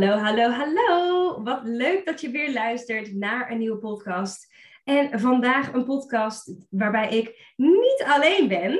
Hallo, hallo, hallo. Wat leuk dat je weer luistert naar een nieuwe podcast. En vandaag een podcast waarbij ik niet alleen ben.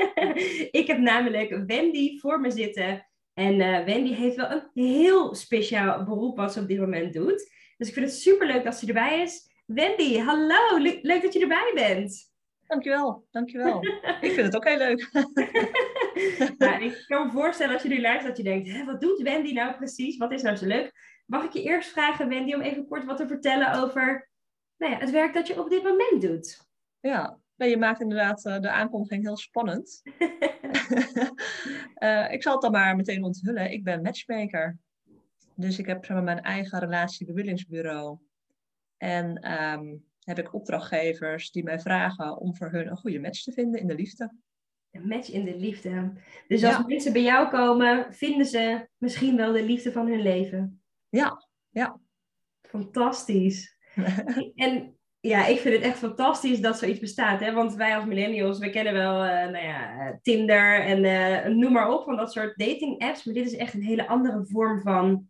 ik heb namelijk Wendy voor me zitten. En uh, Wendy heeft wel een heel speciaal beroep wat ze op dit moment doet. Dus ik vind het super leuk dat ze erbij is. Wendy, hallo. Le leuk dat je erbij bent. Dankjewel, dankjewel. ik vind het ook heel leuk. nou, ik kan me voorstellen als je nu luistert dat je denkt, Hé, wat doet Wendy nou precies? Wat is nou zo leuk? Mag ik je eerst vragen, Wendy, om even kort wat te vertellen over nou ja, het werk dat je op dit moment doet? Ja, je maakt inderdaad uh, de aankondiging heel spannend. uh, ik zal het dan maar meteen onthullen. Ik ben matchmaker. Dus ik heb zeg maar, mijn eigen relatiebewillingsbureau. En um, heb ik opdrachtgevers die mij vragen om voor hun een goede match te vinden in de liefde. Een match in de liefde. Dus als mensen bij jou komen, vinden ze misschien wel de liefde van hun leven. Ja, ja. Fantastisch. en ja, ik vind het echt fantastisch dat zoiets bestaat. Hè? Want wij als millennials, we kennen wel uh, nou ja, Tinder en uh, noem maar op van dat soort dating apps. Maar dit is echt een hele andere vorm van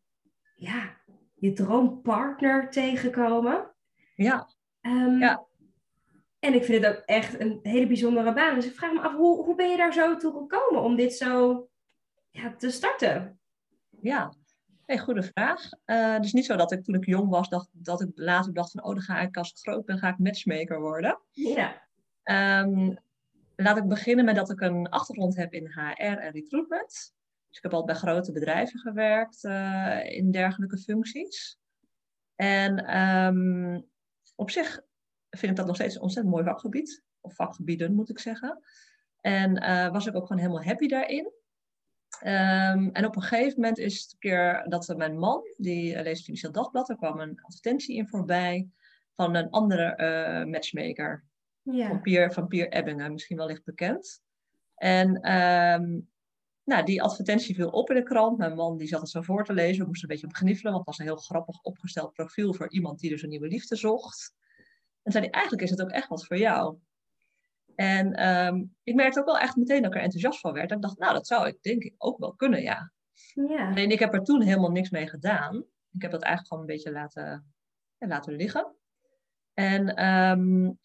ja, je droompartner tegenkomen. Ja. Um, ja. En ik vind het ook echt een hele bijzondere baan. Dus ik vraag me af, hoe, hoe ben je daar zo toe gekomen om dit zo ja, te starten? Ja, een goede vraag. Uh, het is niet zo dat ik toen ik jong was, dacht, dat ik later dacht van, oh, dan ga ik als ik groot ben, ga ik matchmaker worden. Ja. Um, laat ik beginnen met dat ik een achtergrond heb in HR en recruitment. Dus ik heb al bij grote bedrijven gewerkt uh, in dergelijke functies. En um, op zich vind ik dat nog steeds een ontzettend mooi vakgebied. Of vakgebieden, moet ik zeggen. En uh, was ik ook gewoon helemaal happy daarin. Um, en op een gegeven moment is het een keer dat mijn man, die leest Financieel Dagblad, er kwam een advertentie in voorbij van een andere uh, matchmaker. Ja. Van, Pier, van Pier Ebbingen, misschien wel licht bekend. En um, nou, die advertentie viel op in de krant. Mijn man die zat het zo voor te lezen. We moesten een beetje op gniffelen, want het was een heel grappig opgesteld profiel voor iemand die dus een nieuwe liefde zocht. En zei hij, eigenlijk is het ook echt wat voor jou. En um, ik merkte ook wel echt meteen dat ik er enthousiast van werd. Dat ik dacht, nou, dat zou ik denk ik ook wel kunnen, ja. ja. Alleen ik heb er toen helemaal niks mee gedaan. Ik heb dat eigenlijk gewoon een beetje laten, ja, laten liggen. En um,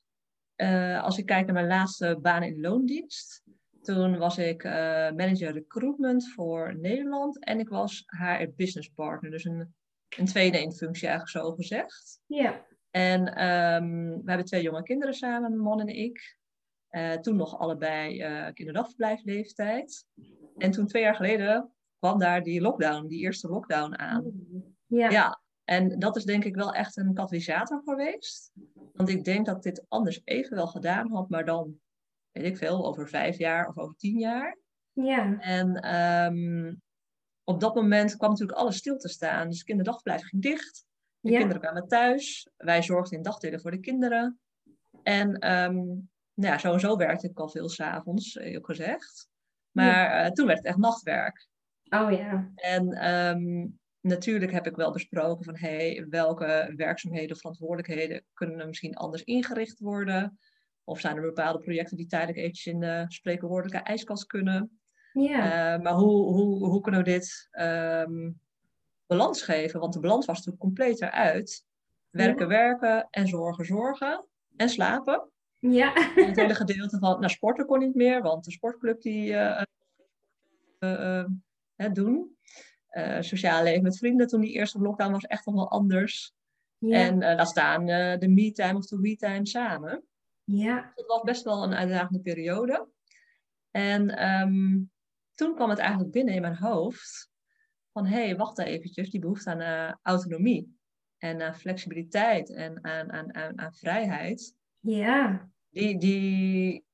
uh, als ik kijk naar mijn laatste baan in loondienst, toen was ik uh, manager recruitment voor Nederland en ik was HR business partner. Dus een, een tweede in functie eigenlijk zo gezegd. Ja. En um, we hebben twee jonge kinderen samen, mijn man en ik. Uh, toen nog allebei uh, kinderdagverblijfleeftijd. En toen twee jaar geleden kwam daar die lockdown, die eerste lockdown aan. Ja. ja. En dat is denk ik wel echt een katalysator geweest. Want ik denk dat ik dit anders even wel gedaan had, maar dan, weet ik veel, over vijf jaar of over tien jaar. Ja. En um, op dat moment kwam natuurlijk alles stil te staan. Dus kinderdagverblijf ging dicht. De Ja. kinderen kwamen thuis. Wij zorgden in dagdelen voor de kinderen. En um, nou ja, sowieso werkte ik al veel s'avonds, ook gezegd. Maar uh, toen werd het echt nachtwerk. Oh ja. En um, natuurlijk heb ik wel besproken van hey, welke werkzaamheden of verantwoordelijkheden kunnen misschien anders ingericht worden. Of zijn er bepaalde projecten die tijdelijk eventjes in de spreekwoordelijke ijskast kunnen. Ja. Uh, maar hoe, hoe, hoe kunnen we dit um, balans geven? Want de balans was natuurlijk compleet eruit. Werken, werken en zorgen, zorgen. En slapen. Ja. En het hele gedeelte van, nou sporten kon niet meer, want de sportclub die uh, uh, doen. sociaal leven met vrienden toen die eerste lockdown was echt nog wel anders. Ja. En laat staan de me-time of de we-time samen. Ja. Dat was best wel een uitdagende periode. En um, toen kwam het eigenlijk binnen in mijn hoofd van hé, hey, wacht eventjes, die behoefte aan uh, autonomie en aan flexibiliteit en aan, aan, aan, aan vrijheid. Ja. Die, die,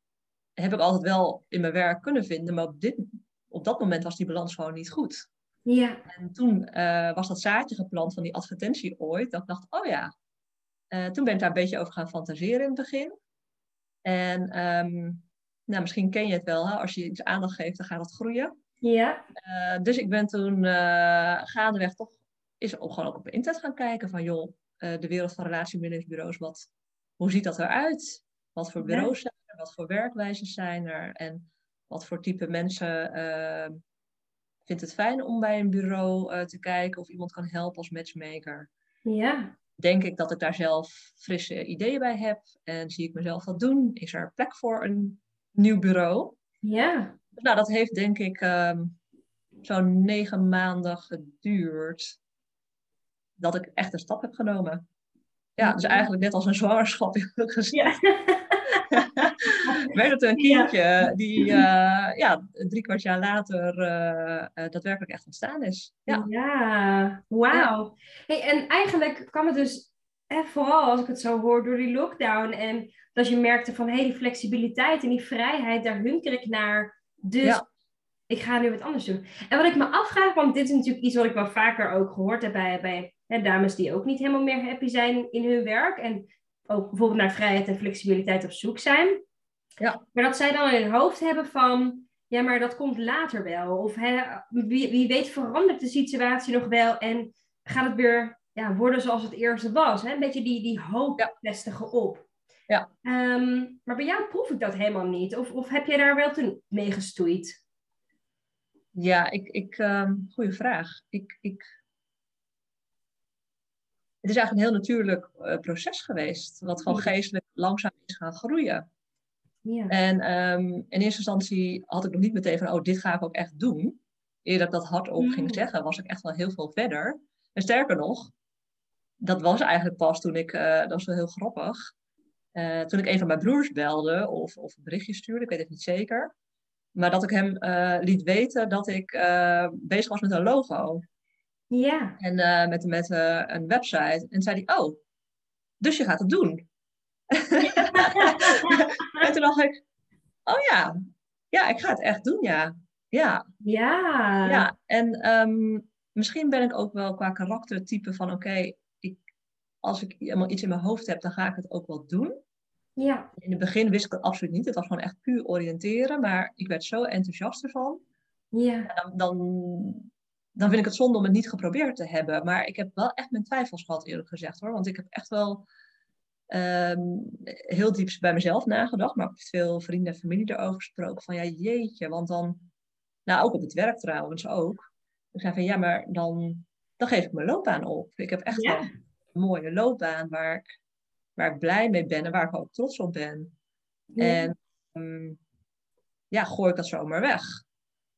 heb ik altijd wel in mijn werk kunnen vinden, maar op, dit, op dat moment was die balans gewoon niet goed. Ja. En toen eh, was dat zaadje geplant van die advertentie ooit, dat ik dacht, oh ja. Uh, toen ben ik daar een beetje over gaan fantaseren in het begin. En ehm, nou, misschien ken je het wel, hè? als je iets aandacht geeft, dan gaat het groeien. Ja. Uh, dus ik ben toen uh, gaandeweg toch is ook gewoon ook op internet gaan kijken van joh, uh, de wereld van relatiemanagementbureaus, wat, hoe ziet dat eruit? Wat voor bureaus zijn er? Wat voor werkwijzes zijn er? En wat voor type mensen vindt het fijn om bij een bureau te kijken of iemand kan helpen als matchmaker? Ja. Denk ik dat ik daar zelf frisse ideeën bij heb en zie ik mezelf dat doen? Is er plek voor een nieuw bureau? Ja. Nou, dat heeft denk ik um, zo'n negen maanden geduurd dat ik echt een stap heb genomen. Ja, dus eigenlijk net als een zwangerschap gezien. Ja. werd het een kindje ja. die uh, ja, drie kwart jaar later uh, uh, daadwerkelijk echt ontstaan is. Ja, ja. wauw. Hey, en eigenlijk kwam het dus, eh, vooral als ik het zo hoor, door die lockdown en dat je merkte van hey, die flexibiliteit en die vrijheid, daar hunker ik naar. Dus ja. ik ga nu wat anders doen. En wat ik me afvraag, want dit is natuurlijk iets wat ik wel vaker ook gehoord heb bij, bij hè, dames die ook niet helemaal meer happy zijn in hun werk. En ook bijvoorbeeld naar vrijheid en flexibiliteit op zoek zijn. Ja. Maar dat zij dan in hun hoofd hebben van, ja, maar dat komt later wel. Of hè, wie, wie weet verandert de situatie nog wel en gaat het weer ja, worden zoals het eerste was. Hè? Een beetje die, die hoop Ja. vestigen op. Ja. Ehm, maar bij jou proef ik dat helemaal niet. Of, of heb jij daar wel toen mee gestoeid? Ja, ik, ik, um, goeie vraag. Ik, ik... Het is eigenlijk een heel natuurlijk uh, proces geweest, wat gewoon geestelijk langzaam is gaan groeien. Ja. En ehm, in eerste instantie had ik nog niet meteen van, oh, dit ga ik ook echt doen. Eer dat ik dat hardop ging Mm. zeggen, was ik echt wel heel veel verder. En sterker nog, dat was eigenlijk pas toen ik, eh, dat was wel heel grappig, eh, toen ik een van mijn broers belde of, of een berichtje stuurde, ik weet het niet zeker. Maar dat ik hem eh, liet weten dat ik eh, bezig was met een logo Ja. en met, met een website. En zei hij, oh, dus je gaat het doen. en toen dacht ik, oh ja, ja, ik ga het echt doen, ja. Ja, Ja. ja. En ehm, misschien ben ik ook wel qua karaktertype van, oké, als ik helemaal iets in mijn hoofd heb, dan ga ik het ook wel doen. Ja. In het begin wist ik het absoluut niet. Het was gewoon echt puur oriënteren. Maar ik werd zo enthousiast ervan. Ja. Dan, dan, dan vind ik het zonde om het niet geprobeerd te hebben. Maar ik heb wel echt mijn twijfels gehad, eerlijk gezegd hoor. Want ik heb echt wel ehm, heel diep bij mezelf nagedacht. Maar ook met veel vrienden en familie erover gesproken. Van ja, jeetje. Want dan, nou ook op het werk trouwens ook. Ik zei van ja, maar dan, dan geef ik mijn loopbaan op. Ik heb echt Ja. wel mooie loopbaan waar ik, waar ik blij mee ben en waar ik ook trots op ben. Ja. En mm, ja, gooi ik dat zomaar weg.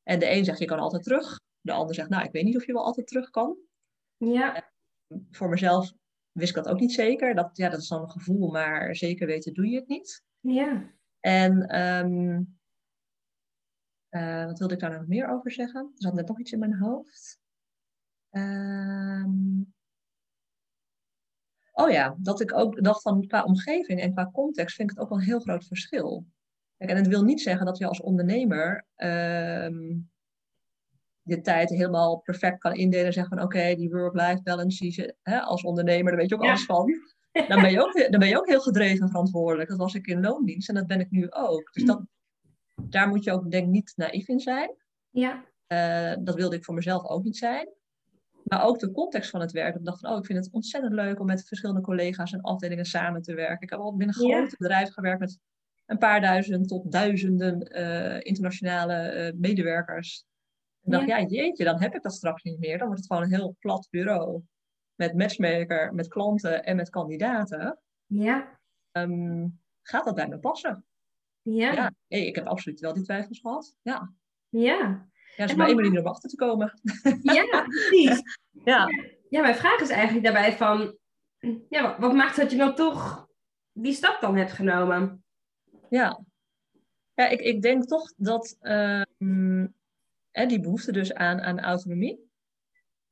En de een zegt, je kan altijd terug. De ander zegt, nou, ik weet niet of je wel altijd terug kan. Ja. Voor mezelf wist ik dat ook niet zeker. Dat, ja, dat is dan een gevoel, maar zeker weten doe je het niet. Ja. En ehm, eh, wat wilde ik daar nog meer over zeggen? Er zat net nog iets in mijn hoofd. Ehm, oh ja, dat ik ook dacht van qua omgeving en qua context vind ik het ook wel een heel groot verschil. En het wil niet zeggen dat je als ondernemer ehm, je tijd helemaal perfect kan indelen en zeggen van oké, die work-life balance, die als ondernemer, daar weet je ook Ja. alles van. Dan ben, je ook, dan ben je ook heel gedreven en verantwoordelijk. Dat was ik in loondienst en dat ben ik nu ook. Dus dat, daar moet je ook denk ik niet naïef in zijn. Ja. Eh, dat wilde ik voor mezelf ook niet zijn. Maar ook de context van het werk. Ik dacht van, oh, ik vind het ontzettend leuk om met verschillende collega's en afdelingen samen te werken. Ik heb al binnen Ja. grote bedrijven gewerkt met een paar duizend tot duizenden eh, internationale eh, medewerkers. En dacht, ja. jeetje, dan heb ik dat straks niet meer. Dan wordt het gewoon een heel plat bureau. Met matchmaker, met klanten en met kandidaten. Ja. Ehm, gaat dat bij me passen? Ja. Ja, ik heb absoluut wel die twijfels gehad. Ja, Ja. Ja is En maar één manier om achter te komen. Ja, precies. Ja. Ja, mijn vraag is eigenlijk daarbij van... Ja, wat, maakt dat je dan toch die stap dan hebt genomen? Ja, ja ik, ik denk toch dat ehm, hè, die behoefte dus aan, aan autonomie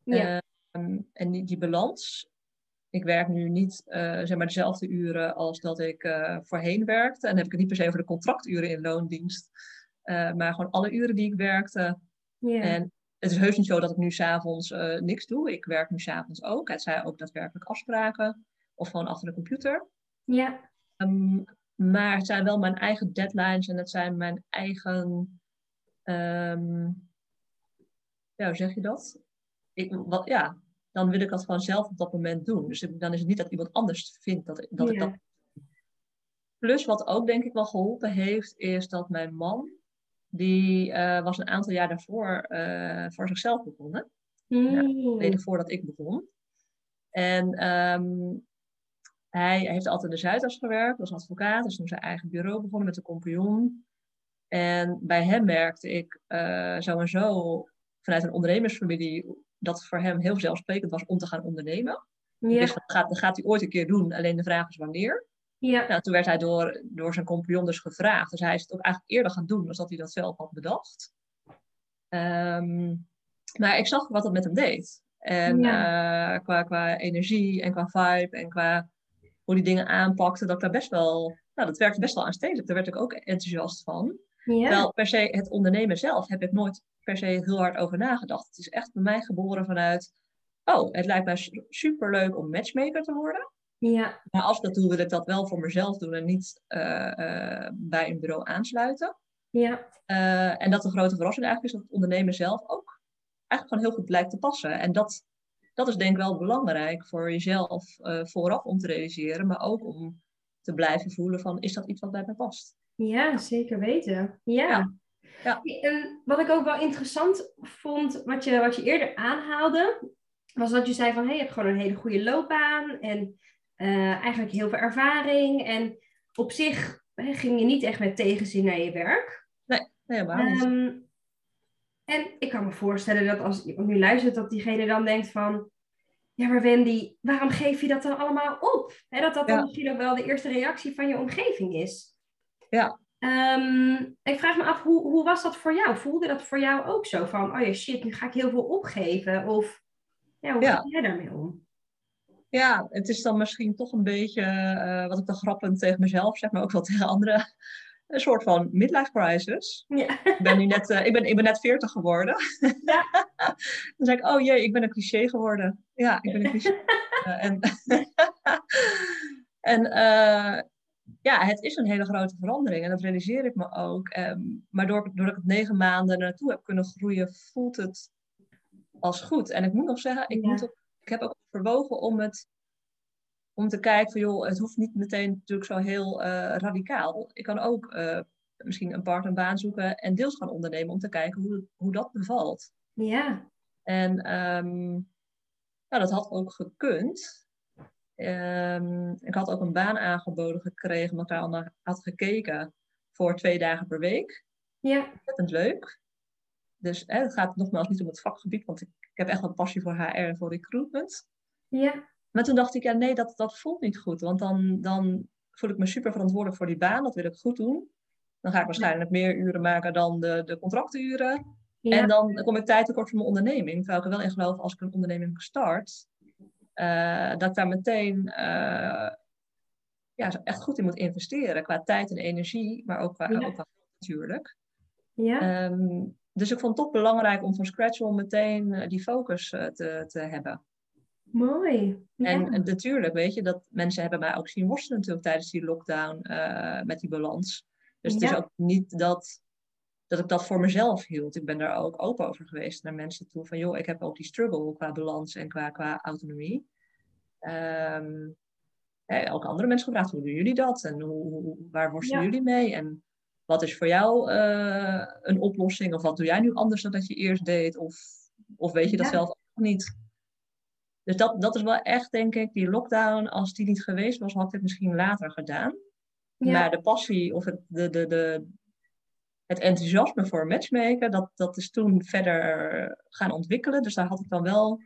Ja. ehm, en die, die balans, ik werk nu niet zeg maar dezelfde uren als dat ik voorheen werkte. En dan heb ik het niet per se over de contracturen in loondienst. maar gewoon alle uren die ik werkte. En het is heus niet zo dat ik nu s'avonds uh, niks doe. Ik werk nu s'avonds ook. Het zijn ook daadwerkelijk afspraken. Of gewoon achter de computer. Ja. Ehm, maar het zijn wel mijn eigen deadlines en het zijn mijn eigen. Um, ja, hoe zeg je dat? Ik, wat, ja, dan wil ik dat gewoon zelf op dat moment doen. Dus dan is het niet dat iemand anders vindt dat, dat ik dat. Plus, wat ook denk ik wel geholpen heeft, is dat mijn man, die uh, was een aantal jaar daarvoor uh, voor zichzelf begonnen. Mm. Ja, voordat ik begon. En um, hij heeft altijd in de Zuidas gewerkt, was advocaat, dus toen zijn eigen bureau begonnen met de compagnon. En bij hem merkte ik uh, zo en zo vanuit een ondernemersfamilie dat het voor hem heel zelfsprekend was om te gaan ondernemen. Ja. Dus dat gaat, dat gaat hij ooit een keer doen, alleen de vraag is wanneer. Ja. Nou, toen werd hij door, door zijn compagnon dus gevraagd. Dus hij is het ook eigenlijk eerder gaan doen dan dat hij dat zelf had bedacht. Um, maar ik zag wat het met hem deed. En ja. uh, qua, qua energie en qua vibe en qua hoe die dingen aanpakte, dat ik daar best wel, nou, dat werkte best wel aanstekelijk. Daar werd ik ook enthousiast van. Ja. Wel per se het ondernemen zelf heb ik nooit per se heel hard over nagedacht. Het is echt bij mij geboren vanuit, oh, het lijkt mij super leuk om matchmaker te worden. Ja. Maar als ik dat doe, wil ik dat wel voor mezelf doen en niet uh, uh, bij een bureau aansluiten. Ja. Uh, en dat de grote verrassing eigenlijk is dat het ondernemen zelf ook eigenlijk gewoon heel goed lijkt te passen. En dat dat is denk ik wel belangrijk voor jezelf vooraf om te realiseren, maar ook om te blijven voelen van is dat iets wat bij mij past. Ja, zeker weten. Ja. ja. ja. En wat ik ook wel interessant vond, wat je, wat je eerder aanhaalde, was dat je zei van hey, je hebt gewoon een hele goede loopbaan en uh, eigenlijk heel veel ervaring. En op zich hè, ging je niet echt met tegenzin naar je werk. Nee, helemaal niet. Um, en ik kan me voorstellen dat als iemand nu luistert, dat diegene dan denkt van... Ja, maar Wendy, waarom geef je dat dan allemaal op? dat dat dan misschien ook wel de eerste reactie van je omgeving is. Ja. Um, ik vraag me af, hoe, hoe was dat voor jou? Voelde dat voor jou ook zo van, oh ja, shit, nu ga ik heel veel opgeven? Of ja, hoe ga jij daarmee om? Ja, het is dan misschien toch een beetje, uh, wat ik dan grappend tegen mezelf zeg, maar ook wel tegen anderen een soort van midlife crisis. Ja. Ik ben nu net, uh, ik ben, ik ben net 40 geworden. Ja. Dan zeg ik, oh jee, ik ben een cliché geworden. Ja, ik ben een cliché. uh, en en ja, het is een hele grote verandering en dat realiseer ik me ook. Um, maar doordat ik het negen maanden naartoe heb kunnen groeien, voelt het als goed. En ik moet nog zeggen, ik, ja. moet ook, ik heb ook verwogen om het om te kijken van joh, het hoeft niet meteen natuurlijk zo heel uh, radicaal. Ik kan ook uh, misschien een partnerbaan zoeken en deels gaan ondernemen om te kijken hoe, hoe dat bevalt. Ja. En um, nou, dat had ook gekund. Um, ik had ook een baan aangeboden gekregen, omdat ik daar al naar had gekeken voor twee dagen per week. Ja. Ontzettend leuk. Dus hè, het gaat nogmaals niet om het vakgebied, want ik heb echt een passie voor HR en voor recruitment. Ja. Maar toen dacht ik, ja, nee, dat, dat voelt niet goed. Want dan, dan voel ik me super verantwoordelijk voor die baan. Dat wil ik goed doen. Dan ga ik waarschijnlijk meer uren maken dan de, de contracturen. Ja. En dan kom ik tijd tekort voor mijn onderneming. Terwijl ik er wel in geloof, als ik een onderneming start, uh, dat ik daar meteen uh, ja, echt goed in moet investeren. Qua tijd en energie, maar ook qua, ja. ook qua natuurlijk. Ja. Um, dus ik vond het toch belangrijk om van scratch al meteen uh, die focus te, te hebben. Mooi. Ja. En, en, natuurlijk, weet je, dat mensen hebben mij ook zien worstelen natuurlijk tijdens die lockdown uh, met die balans. Dus ja. het is ook niet dat, dat ik dat voor mezelf hield. Ik ben daar ook open over geweest naar mensen toe. Van joh, ik heb ook die struggle qua balans en qua, qua autonomie. Um, ja, ook andere mensen gevraagd, hoe doen jullie dat? En hoe, waar worstelen jullie mee? En wat is voor jou uh, een oplossing? Of wat doe jij nu anders dan dat je eerst deed? Of, of weet je dat zelf ook niet? Dus dat, dat is wel echt, denk ik, die lockdown, als die niet geweest was, had ik het misschien later gedaan. Ja. Maar de passie of het, de, de, de, het enthousiasme voor matchmaken, dat, dat is toen verder gaan ontwikkelen. Dus daar had ik dan wel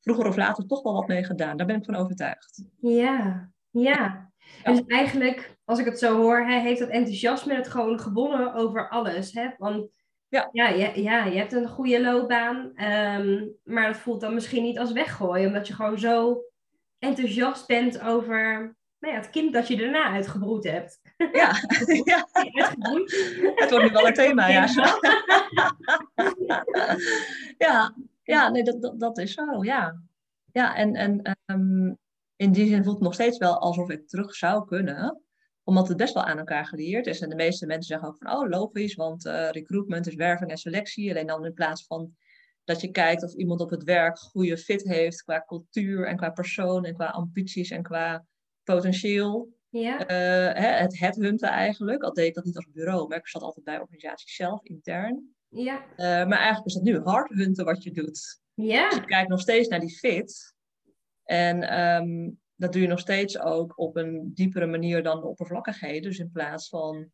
vroeger of later toch wel wat mee gedaan. Daar ben ik van overtuigd. Ja, ja. ja. Dus eigenlijk, als ik het zo hoor, hè, heeft dat enthousiasme het gewoon gewonnen over alles. Hè? Want ja. Ja, ja, ja, je hebt een goede loopbaan, um, maar dat voelt dan misschien niet als weggooien, omdat je gewoon zo enthousiast bent over nou ja, het kind dat je daarna uitgebroed hebt. Ja, ja. het wordt nu wel een thema, ja. ja, ja nee, dat, dat, dat is zo, ja. Ja, en, en um, in die zin voelt het nog steeds wel alsof ik terug zou kunnen omdat het best wel aan elkaar gelieerd is. En de meeste mensen zeggen ook van, oh logisch, want uh, recruitment is werving en selectie. Alleen dan in plaats van dat je kijkt of iemand op het werk goede fit heeft qua cultuur en qua persoon en qua ambities en qua potentieel. Ja. Uh, hè, het headhunten eigenlijk. Al deed ik dat niet als bureau, maar ik zat altijd bij organisaties zelf, intern. Ja. Uh, maar eigenlijk is dat nu hardhunten wat je doet. Ja. Dus je kijkt nog steeds naar die fit. En um, dat doe je nog steeds ook op een diepere manier dan de oppervlakkigheden. Dus in plaats van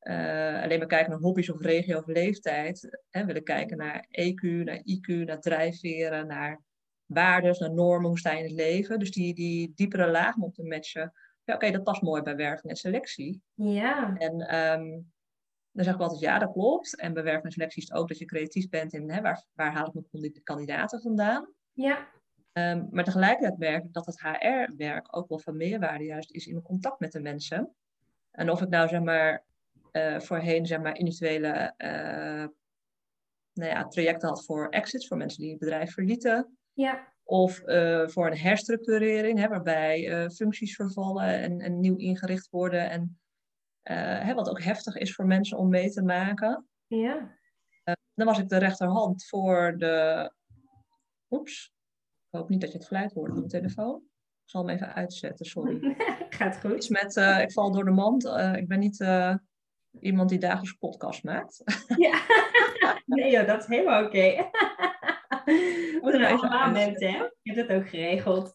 uh, alleen maar kijken naar hobby's of regio of leeftijd, hè, willen kijken naar EQ, naar IQ, naar drijfveren, naar waarden, naar normen, hoe sta je in het leven. Dus die, die diepere laag om te matchen. Ja, oké, dat past mooi bij werving en selectie. Ja. En um, dan zeg ik altijd, ja, dat klopt. En bij werving en selectie is het ook dat je creatief bent in hè, waar, waar haal ik mijn kandidaten vandaan. Ja. Um, maar tegelijkertijd merk ik dat het HR-werk ook wel van meerwaarde juist is in contact met de mensen. En of ik nou zeg maar uh, voorheen zeg maar individuele uh, nou ja, trajecten had voor exits, voor mensen die het bedrijf verlieten. Ja. Of uh, voor een herstructurering, hè, waarbij functies vervallen en, en, nieuw ingericht worden. En hè, wat ook heftig is voor mensen om mee te maken. Ja. dan was ik de rechterhand voor de. Oeps, ik hoop niet dat je het geluid hoort op de telefoon. Ik zal hem even uitzetten, sorry. Gaat goed. Iets met, uh, ik val door de mand. Uh, ik ben niet uh, iemand die dagelijks podcast maakt. ja, nee joh, dat is helemaal oké. Okay. Moet er allemaal hè? Je hebt het ook geregeld.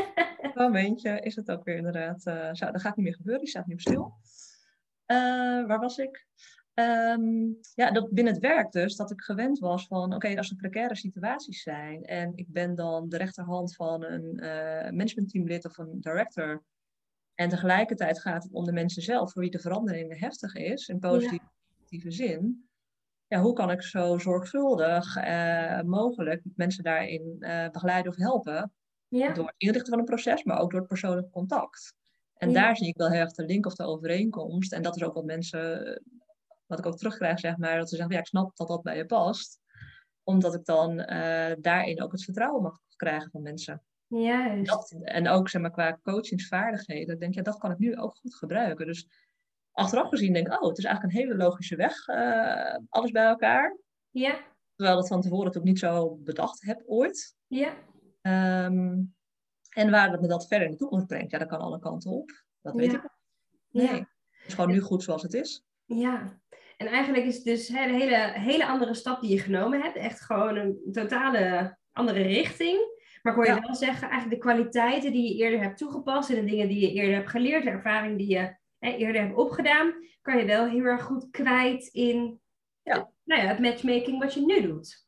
Momentje, is het ook weer inderdaad. zo, dat gaat niet meer gebeuren, die staat nu op stil. waar was ik? Um, ja, dat binnen het werk dus, dat ik gewend was van, oké, als er precaire situaties zijn en ik ben dan de rechterhand van een uh, managementteamlid of een director en tegelijkertijd gaat het om de mensen zelf voor wie de verandering heftig is, in positieve zin. Ja, hoe kan ik zo zorgvuldig uh, mogelijk mensen daarin uh, begeleiden of helpen? Ja. Door het inrichten van een proces, maar ook door het persoonlijk contact. En daar zie ik wel heel erg de link of de overeenkomst. En dat is ook wat mensen wat ik ook terugkrijg, zeg maar, dat ze zeggen, ja, ik snap dat dat bij je past. Omdat ik dan uh, daarin ook het vertrouwen mag krijgen van mensen. Juist. Dat, en ook zeg maar, qua coachingsvaardigheden, denk je, ja, dat kan ik nu ook goed gebruiken. Dus achteraf gezien denk ik, oh, het is eigenlijk een hele logische weg, uh, alles bij elkaar. Ja. Terwijl dat van tevoren ook niet zo bedacht heb ooit. Ja. Um, en waar dat me dat verder in de toekomst brengt, ja, dat kan alle kanten op. Dat weet ik. Nee. Het is gewoon nu goed zoals het is. Ja, en eigenlijk is het dus een hele, hele andere stap die je genomen hebt. Echt gewoon een totale andere richting. Maar ik hoor je wel zeggen, eigenlijk de kwaliteiten die je eerder hebt toegepast en de dingen die je eerder hebt geleerd, de ervaring die je hè, eerder hebt opgedaan, kan je wel heel erg goed kwijt in ja. Nou ja, het matchmaking wat je nu doet.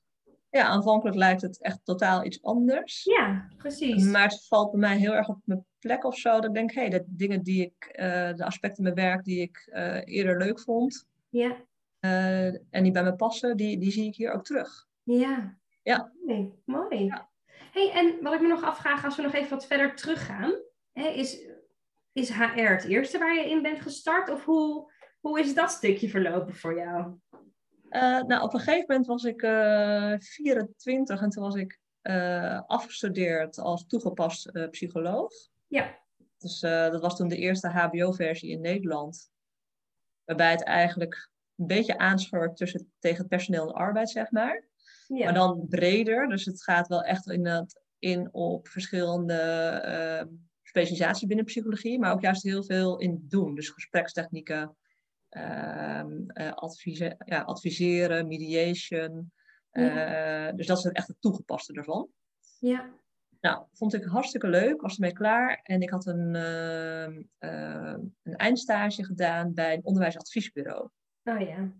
Ja, aanvankelijk lijkt het echt totaal iets anders. Ja, precies. Maar het valt bij mij heel erg op mijn plek of zo. Dat ik denk, hé, hey, de dingen die ik, uh, de aspecten in mijn werk die ik uh, eerder leuk vond, ja. Uh, en die bij me passen, die, die zie ik hier ook terug. Ja. Ja. Nee, mooi. Ja. hey, en wat ik me nog afvraag, als we nog even wat verder teruggaan, hè, is, is HR het eerste waar je in bent gestart? Of hoe, hoe is dat stukje verlopen voor jou? Uh, nou, op een gegeven moment was ik uh, 24 en toen was ik uh, afgestudeerd als toegepast psycholoog. Ja. Dus dat was toen de eerste HBO-versie in Nederland. Waarbij het eigenlijk een beetje aanschort tussen, tegen het personeel en arbeid, zeg maar. Ja. Maar dan breder. Dus het gaat wel echt in, dat, in op verschillende uh, specialisaties binnen psychologie. Maar ook juist heel veel in doen. Dus gesprekstechnieken, uh, advise ja, adviseren, mediation. Ja. Uh, dus dat is echt het toegepaste ervan. Ja. Nou, vond ik hartstikke leuk, was ermee klaar. En ik had een, uh, uh, een eindstage gedaan bij een onderwijsadviesbureau. Oh ja.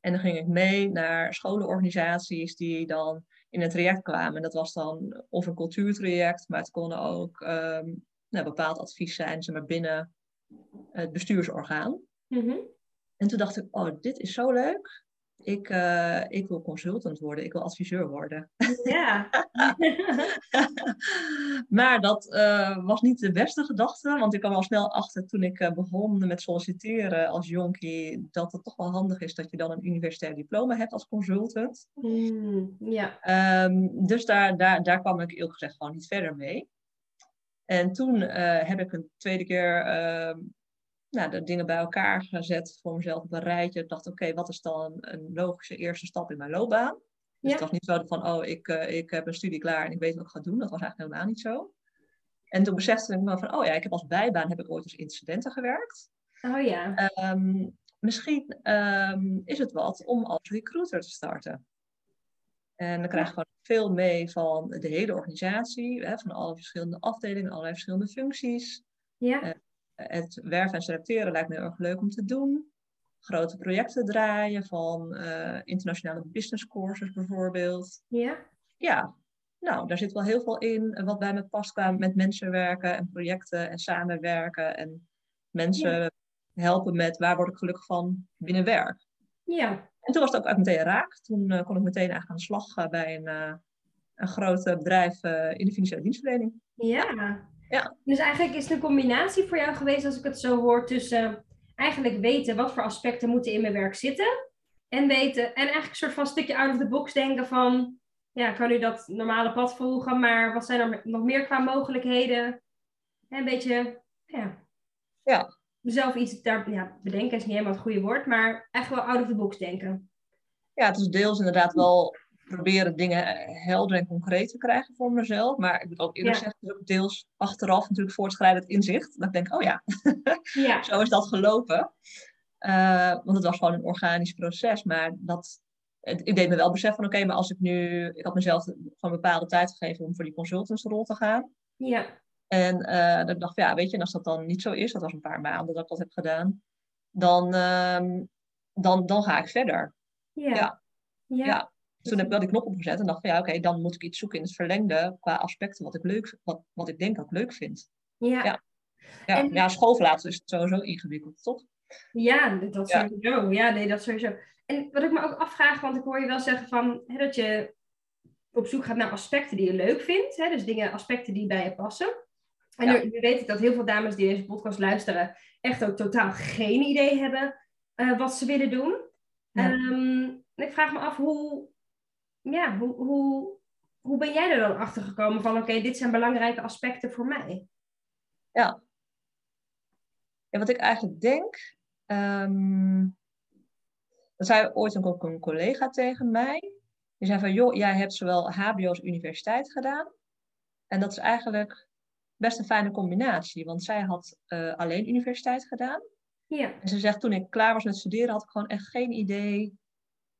En dan ging ik mee naar scholenorganisaties die dan in een traject kwamen. Dat was dan of een cultuurtraject, maar het kon ook um, nou, bepaald advies zijn, zeg maar binnen het bestuursorgaan. Mm -hmm. En toen dacht ik, oh, dit is zo leuk. Ik, uh, ik wil consultant worden, ik wil adviseur worden. Ja. maar dat uh, was niet de beste gedachte, want ik kwam al snel achter toen ik uh, begon met solliciteren als jonkie, dat het toch wel handig is dat je dan een universitair diploma hebt als consultant. Mm, ja. Um, dus daar, daar, daar kwam ik eerlijk gezegd gewoon niet verder mee. En toen heb ik een tweede keer ehm, nou, de dingen bij elkaar gezet voor mezelf op een rijtje. Ik dacht, oké, wat is dan een logische eerste stap in mijn loopbaan? Dus het was niet zo van, oh, ik, uh, ik heb een studie klaar en ik weet wat ik ga doen. Dat was eigenlijk helemaal niet zo. En toen besefte ik me van, oh ja, ik heb als bijbaan heb ik ooit als incidenten gewerkt. Oh ja. Um, misschien um, is het wat om als recruiter te starten. En dan krijg je gewoon veel mee van de hele organisatie, hè, van alle verschillende afdelingen, allerlei verschillende functies. Ja. Uh, het werven en selecteren lijkt me heel erg leuk om te doen. Grote projecten draaien van uh, internationale business courses bijvoorbeeld. Ja. Ja, nou, daar zit wel heel veel in wat bij me past qua met mensen werken en projecten en samenwerken en mensen ja. helpen met waar word ik gelukkig van binnen werk. Ja. En toen was het ook meteen raak. Toen uh, kon ik meteen eigenlijk aan de slag uh, bij een, een groot bedrijf in de financiële dienstverlening. Ja. Ja. Dus eigenlijk is het een combinatie voor jou geweest, als ik het zo hoor, tussen eigenlijk weten wat voor aspecten moeten in mijn werk zitten. En weten, en eigenlijk een soort van stukje out of the box denken van, ja, ik kan nu dat normale pad volgen, maar wat zijn er nog meer qua mogelijkheden? En een beetje, ja. Ja. Mezelf iets daar, ja, bedenken is niet helemaal het goede woord, maar echt wel out of the box denken. Ja, het is deels inderdaad wel proberen dingen helder en concreet te krijgen voor mezelf. Maar ik moet ook eerlijk Ja. zeggen, ook deels achteraf natuurlijk voortschrijdend inzicht. Dat ik denk, oh ja, Ja. zo is dat gelopen. Eh, want het was gewoon een organisch proces. Maar dat, het, ik deed me wel besef van, oké, maar als ik nu... Ik had mezelf gewoon een bepaalde tijd gegeven om voor die consultantsrol te gaan. Ja. En eh, dat ik dacht, ja, weet je, en als dat dan niet zo is, dat was een paar maanden dat ik dat heb gedaan, dan, ehm, dan, dan ga ik verder. Ja. Ja. Ja. Toen heb ik wel die knop opgezet en dacht van ja, oké, dan moet ik iets zoeken in het verlengde qua aspecten wat ik leuk wat, wat ik denk dat ik leuk vind. Ja. Ja. Ja, En- ja schoolverlaten is sowieso ingewikkeld, toch? Ja, dat Ja. sowieso. Ja, nee, dat sowieso. En wat ik me ook afvraag, want ik hoor je wel zeggen van, hè, dat je op zoek gaat naar aspecten die je leuk vindt. Hè, dus dingen, aspecten die bij je passen. En Ja. nu, weet ik dat heel veel dames die deze podcast luisteren echt ook totaal geen idee hebben eh, wat ze willen doen. Ja. Ehm, en ik vraag me af hoe, ja, hoe, hoe, hoe ben jij er dan achter gekomen van, oké, dit zijn belangrijke aspecten voor mij? Ja. Wat ik eigenlijk denk, ehm dat zei ooit ook een collega tegen mij. Die zei van, joh, jij hebt zowel HBO als universiteit gedaan. En dat is eigenlijk best een fijne combinatie, want zij had eh, alleen universiteit gedaan. Ja, En ze zegt, toen ik klaar was met studeren, had ik gewoon echt geen idee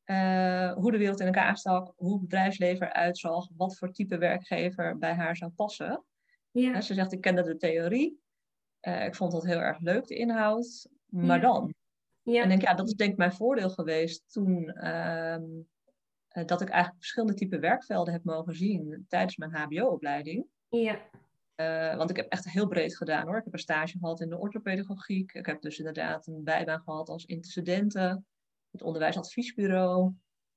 eh, hoe de wereld in elkaar stak, hoe het bedrijfsleven eruit zag, wat voor type werkgever bij haar zou passen. ja, ze zegt, ik kende de theorie, eh, ik vond dat heel erg leuk, de inhoud, maar Ja. dan? ja, En denk, ja, dat is denk ik mijn voordeel geweest toen ehm, eh, dat ik eigenlijk verschillende type werkvelden heb mogen zien tijdens mijn HBO-opleiding. ja, want ik heb echt heel breed gedaan hoor. Ik heb een stage gehad in de orthopedagogiek. Ik heb dus inderdaad een bijbaan gehad als intercedenten. Het onderwijsadviesbureau.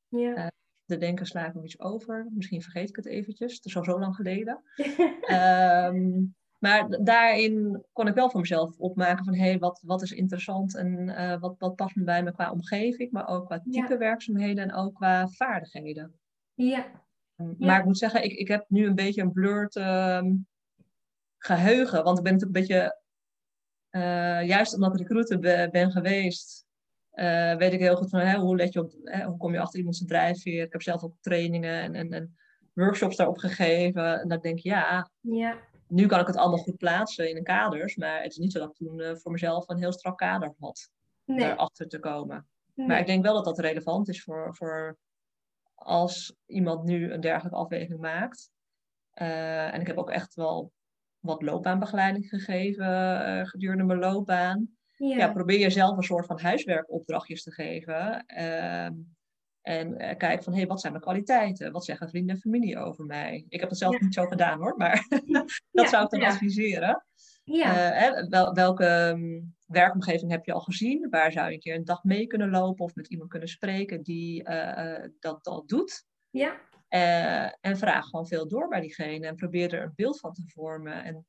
ja. De denken sla ik nog iets over. Misschien vergeet ik het eventjes. Het is al zo lang geleden. Ehm, maar daarin kon ik wel voor mezelf opmaken van... hé, hey, wat, wat is interessant en eh, wat, wat past me bij me qua omgeving... maar ook qua type Ja. werkzaamheden en ook qua vaardigheden. ja. Maar ik moet zeggen, ik, ik heb nu een beetje een blurred ehm, geheugen. Want ik ben natuurlijk een beetje, eh, juist omdat ik recruiter be- ben geweest, eh, weet ik heel goed van hè, hoe, let je op, hè, hoe kom je achter iemand zijn drijfveer. Ik heb zelf ook trainingen en, en, en workshops daarop gegeven. En dat ik denk, ja, Ja, nu kan ik het allemaal goed plaatsen in een kaders. Maar het is niet zo dat ik toen eh, voor mezelf een heel strak kader had nee. daarachter te komen. nee. Maar ik denk wel dat dat relevant is voor, voor als iemand nu een dergelijke afweging maakt. Eh, en ik heb ook echt wel wat loopbaanbegeleiding gegeven gedurende mijn loopbaan. Ja. Ja. probeer jezelf een soort van huiswerkopdrachtjes te geven. Ehm, en eh, kijk van, hé, hey, wat zijn mijn kwaliteiten? Wat zeggen vrienden en familie over mij? Ik heb het zelf Ja. niet zo gedaan hoor, maar dat Ja, zou ik dan ja. adviseren. Ja. hè, wel, welke um, werkomgeving heb je al gezien? Waar zou je een keer een dag mee kunnen lopen of met iemand kunnen spreken die dat al doet? Ja. en vraag gewoon veel door bij diegene en probeer er een beeld van te vormen. En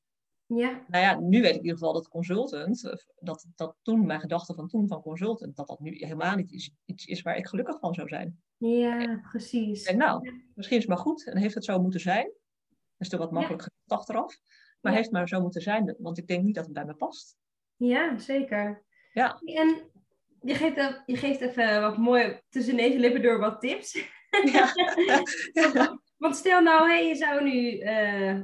ja. Nou ja, nu weet ik in ieder geval dat consultant, dat, dat toen mijn gedachte van toen van consultant, dat dat nu helemaal niet iets, iets is waar ik gelukkig van zou zijn. Ja, precies. En nou, misschien is het maar goed en heeft het zo moeten zijn. Dat is toch wat makkelijk ja. achteraf. Maar heeft maar zo moeten zijn, want ik denk niet dat het bij me past. Ja, zeker. Ja. En je geeft, je geeft even wat mooi tussen deze lippen door wat tips. Ja. want stel nou, hey, je zou nu uh,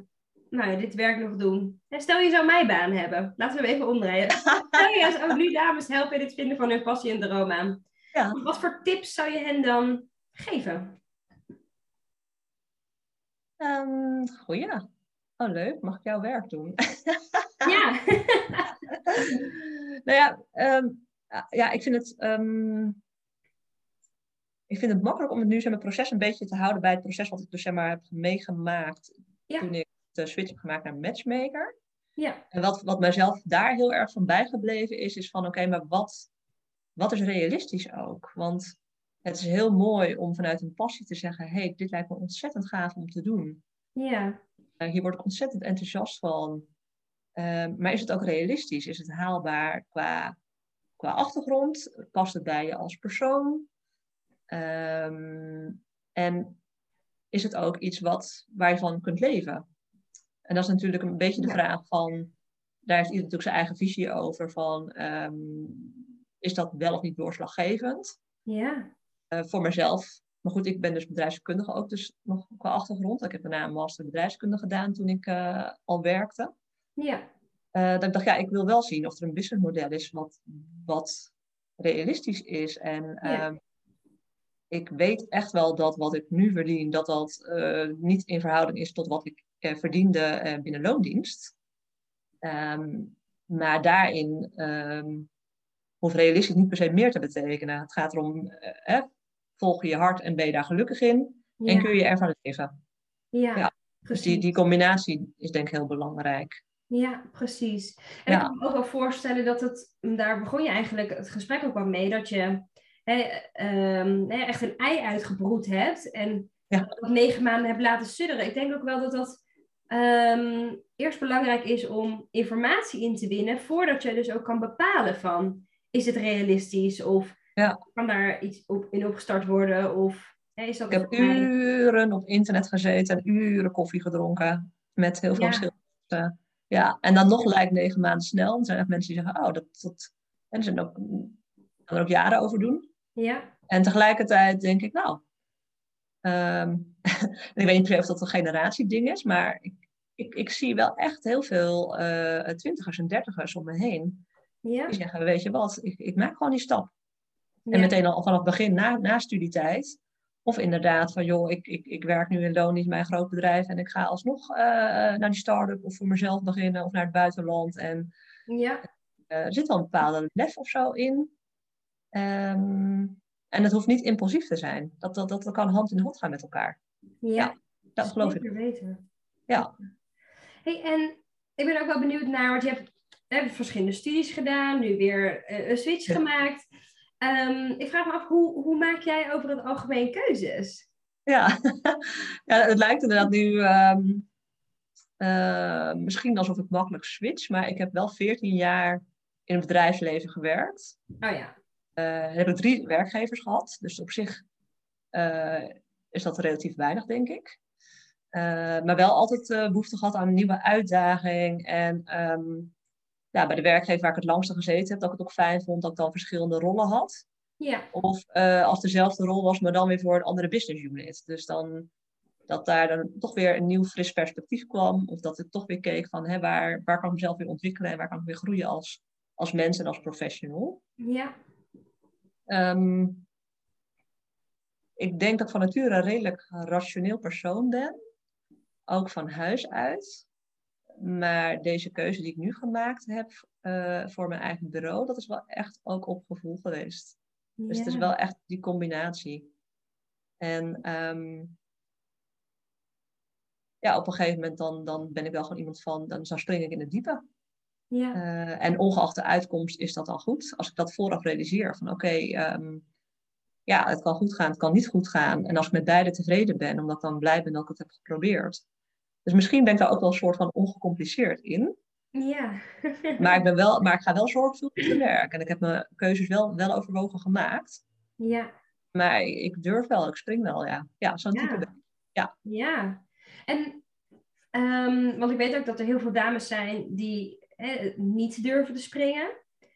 nou, dit werk nog doen. En stel je zou mijn baan hebben. Laten we even omdraaien. stel je zou nu dames helpen in het vinden van hun passie en droom aan. Ja. Wat voor tips zou je hen dan geven? Um, goeie. Oh, leuk. Mag ik jouw werk doen? ja. nou ja, um, ja, ik vind het... Um, ik vind het makkelijk om het nu zeg maar, proces een beetje te houden bij het proces wat ik dus zeg maar, heb meegemaakt ja. toen ik de switch heb gemaakt naar matchmaker. Ja. En wat, wat mijzelf daar heel erg van bijgebleven is, is van oké, maar wat, wat is realistisch ook? Want het is heel mooi om vanuit een passie te zeggen, hey, dit lijkt me ontzettend gaaf om te doen. Ja. Uh, hier word ik ontzettend enthousiast van. Uh, maar is het ook realistisch? Is het haalbaar qua, qua achtergrond? Past het bij je als persoon? Um, en is het ook iets wat, waar je van kunt leven? En dat is natuurlijk een beetje de Ja. vraag van, daar heeft ieder natuurlijk zijn eigen visie over, van ehm, is dat wel of niet doorslaggevend? Ja. Eh, voor mezelf, maar goed, ik ben dus bedrijfskundige ook, dus nog qua achtergrond. Ik heb daarna een master bedrijfskunde gedaan toen ik eh, al werkte. Ja. Dat ik dacht, ja, ik wil wel zien of er een businessmodel is wat, wat realistisch is. En Ja. ehm, ik weet echt wel dat wat ik nu verdien, dat dat niet in verhouding is tot wat ik verdiende eh, binnen loondienst. Ehm, maar daarin ehm, hoeft realistisch niet per se meer te betekenen. Het gaat erom, eh, eh, volg je je hart en ben je daar gelukkig in? En kun je ervan leven? Ja. Ja. Dus die, die combinatie is denk ik heel belangrijk. Ja, precies. En Ja. ik kan me ook wel voorstellen dat het, daar begon je eigenlijk het gesprek ook wel mee, dat je hè, ehm, echt een ei uitgebroed hebt en Ja. dat negen maanden hebt laten sudderen. Ik denk ook wel dat dat ehm, eerst belangrijk is om informatie in te winnen, voordat je dus ook kan bepalen van, is het realistisch of Ja. kan daar iets op, in opgestart worden of hè, is dat Ik heb mij- uren op internet gezeten en uren koffie gedronken met heel veel Ja. verschillende. Ja, en dan nog lijkt negen maanden snel. Er zijn echt mensen die zeggen, oh, dat, dat... En zijn ook, kan er ook jaren over doen. Ja, En tegelijkertijd denk ik, nou, ehm, ik weet niet of dat een generatieding is, maar ik, ik, ik zie wel echt heel veel eh, twintigers en dertigers om me heen. ja, Die zeggen, weet je wat, ik, ik maak gewoon die stap. ja. En meteen al vanaf het begin, na, na studietijd. Of inderdaad van, joh, ik, ik, ik werk nu in loondienst bij een groot bedrijf en ik ga alsnog eh, naar die start-up of voor mezelf beginnen of naar het buitenland. En ja. eh, er zit wel een bepaalde lef of zo in. Ehm, en het hoeft niet impulsief te zijn. Dat, dat, dat kan hand in hand gaan met elkaar. Ja. Dat geloof ik. Zeker weten. Ja. Hey, en ik ben ook wel benieuwd naar, want je hebt, hebt verschillende studies gedaan, nu weer eh, een switch Ja. gemaakt. Ehm, ik vraag me af, hoe, hoe maak jij over het algemeen keuzes? Ja. ja, het lijkt inderdaad nu ehm, eh, misschien alsof ik makkelijk switch, maar ik heb wel 14 jaar in het bedrijfsleven gewerkt. Oh ja, Eh, heb ik drie werkgevers gehad. Dus op zich is dat relatief weinig, denk ik. Eh, maar wel altijd eh, behoefte gehad aan een nieuwe uitdaging. En ehm, ja, bij de werkgever waar ik het langste gezeten heb, dat ik het ook fijn vond dat ik dan verschillende rollen had. ja, Of eh, als dezelfde rol was, maar dan weer voor een andere business unit. Dus dan dat daar dan toch weer een nieuw fris perspectief kwam. Of dat ik toch weer keek van hè, waar, waar kan ik mezelf weer ontwikkelen en waar kan ik weer groeien als, als mens en als professional. ja, Ehm, ik denk dat ik van nature een redelijk rationeel persoon ben. Ook van huis uit. Maar deze keuze die ik nu gemaakt heb eh, voor mijn eigen bureau, dat is wel echt ook op gevoel geweest. Dus het is wel echt die combinatie. En ehm, ja, op een gegeven moment dan, dan ben ik wel gewoon iemand van, dan, dan spring ik in het diepe. Ja. Uh, en ongeacht de uitkomst is dat al goed. Als ik dat vooraf realiseer van oké, okay, um, ja, het kan goed gaan, het kan niet goed gaan. En als ik met beide tevreden ben, omdat ik dan blij ben dat ik het heb geprobeerd. Dus misschien ben ik daar ook wel een soort van ongecompliceerd in. Ja. maar, ik ben wel, maar ik ga wel zorgvuldig te werk. En ik heb mijn keuzes wel, wel overwogen gemaakt. Ja. Maar ik durf wel, ik spring wel, ja. Ja, zo'n Ja. type. Ja. Ja. En, ehm, want ik weet ook dat er heel veel dames zijn die hè, niet durven te springen.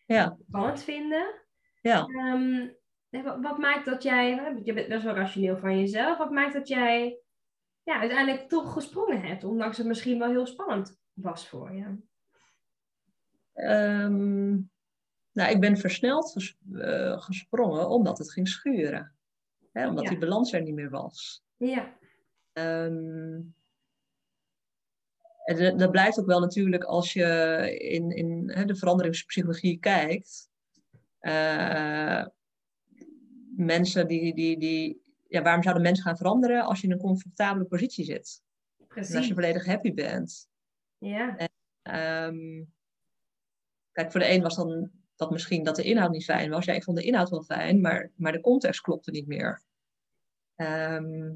Ja, Spannend vinden. ja. Ehm, wat, wat maakt dat jij, je bent best wel rationeel van jezelf, wat maakt dat jij ja, uiteindelijk toch gesprongen hebt, ondanks het misschien wel heel spannend was voor je? Ehm, nou, ik ben versneld ges- eh, gesprongen omdat het ging schuren. Hè, omdat Ja. die balans er niet meer was. Ja, Ehm, en dat- dat blijft ook wel natuurlijk als je in, in hè, de veranderingspsychologie kijkt. Eh, mensen die, die, die, ja, waarom zouden mensen gaan veranderen als je in een comfortabele positie zit? En als precies. je volledig happy bent. Ja, Ehm, kijk, voor de een was dan dat misschien dat de inhoud niet fijn was. Ja, ik vond de inhoud wel fijn, maar, maar de context klopte niet meer. Ehm,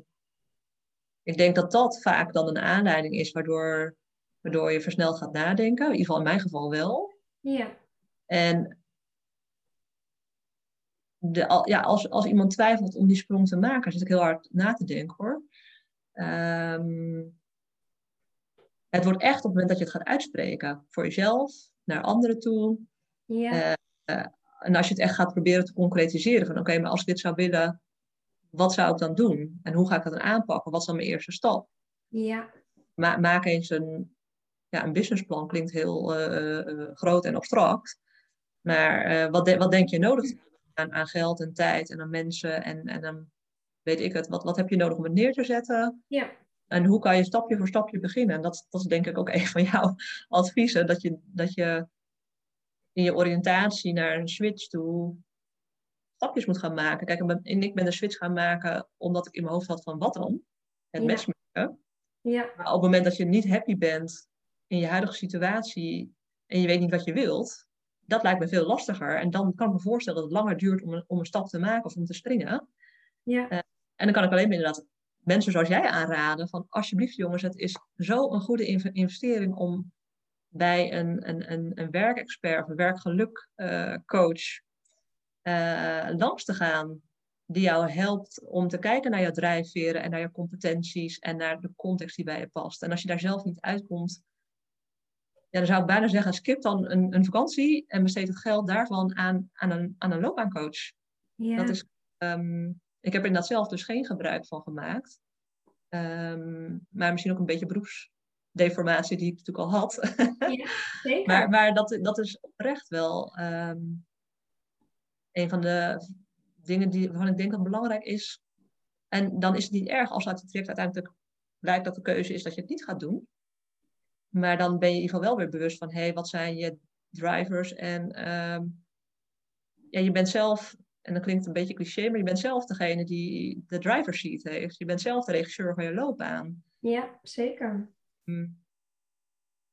ik denk dat dat vaak dan een aanleiding is waardoor, waardoor je versneld gaat nadenken. In ieder geval in mijn geval wel. ja, En de, ja, als, als iemand twijfelt om die sprong te maken, zit ik heel hard na te denken hoor. Ehm, het wordt echt op het moment dat je het gaat uitspreken. Voor jezelf, naar anderen toe. ja, Eh, en als je het echt gaat proberen te concretiseren. Van oké, maar als ik dit zou willen, wat zou ik dan doen? En hoe ga ik dat dan aanpakken? Wat is dan mijn eerste stap? ja, Ma maak eens een, ja, een businessplan. Klinkt heel eh, eh, groot en abstract. Maar eh, wat, de- wat denk je nodig aan, aan geld en tijd en aan mensen? En, en dan weet ik het. Wat, wat heb je nodig om het neer te zetten? ja, En hoe kan je stapje voor stapje beginnen? En dat, dat is denk ik ook een van jouw adviezen. Dat je, dat je in je oriëntatie naar een switch toe stapjes moet gaan maken. Kijk, en ik ben de switch gaan maken omdat ik in mijn hoofd had van wat dan? Het Ja. matchmaken. ja, Maar op het moment dat je niet happy bent in je huidige situatie en je weet niet wat je wilt, dat lijkt me veel lastiger. En dan kan ik me voorstellen dat het langer duurt om een, om een stap te maken of om te springen. ja, En dan kan ik alleen maar inderdaad mensen zoals jij aanraden van alsjeblieft jongens, het is zo een goede inv- investering om bij een, een, een, een werkexpert of een werkgelukcoach eh, langs te gaan. Die jou helpt om te kijken naar jouw drijfveren en naar je competenties en naar de context die bij je past. En als je daar zelf niet uitkomt, ja, dan zou ik bijna zeggen, skip dan een, een vakantie en besteed het geld daarvan aan, aan, een, aan een loopbaancoach. ja, Dat is, ehm, ik heb er inderdaad zelf dus geen gebruik van gemaakt. Ehm, maar misschien ook een beetje beroepsdeformatie die ik natuurlijk al had. ja, zeker. maar maar dat, dat is oprecht wel ehm, een van de dingen die, waarvan ik denk dat belangrijk is. En dan is het niet erg als uit het traject uiteindelijk blijkt dat de keuze is dat je het niet gaat doen. Maar dan ben je in ieder geval wel weer bewust van, hé, hey, wat zijn je drivers? En ehm, ja, je bent zelf, en dat klinkt een beetje cliché, maar je bent zelf degene die de driver seat heeft. Je bent zelf de regisseur van je loopbaan. Ja, zeker. Hm.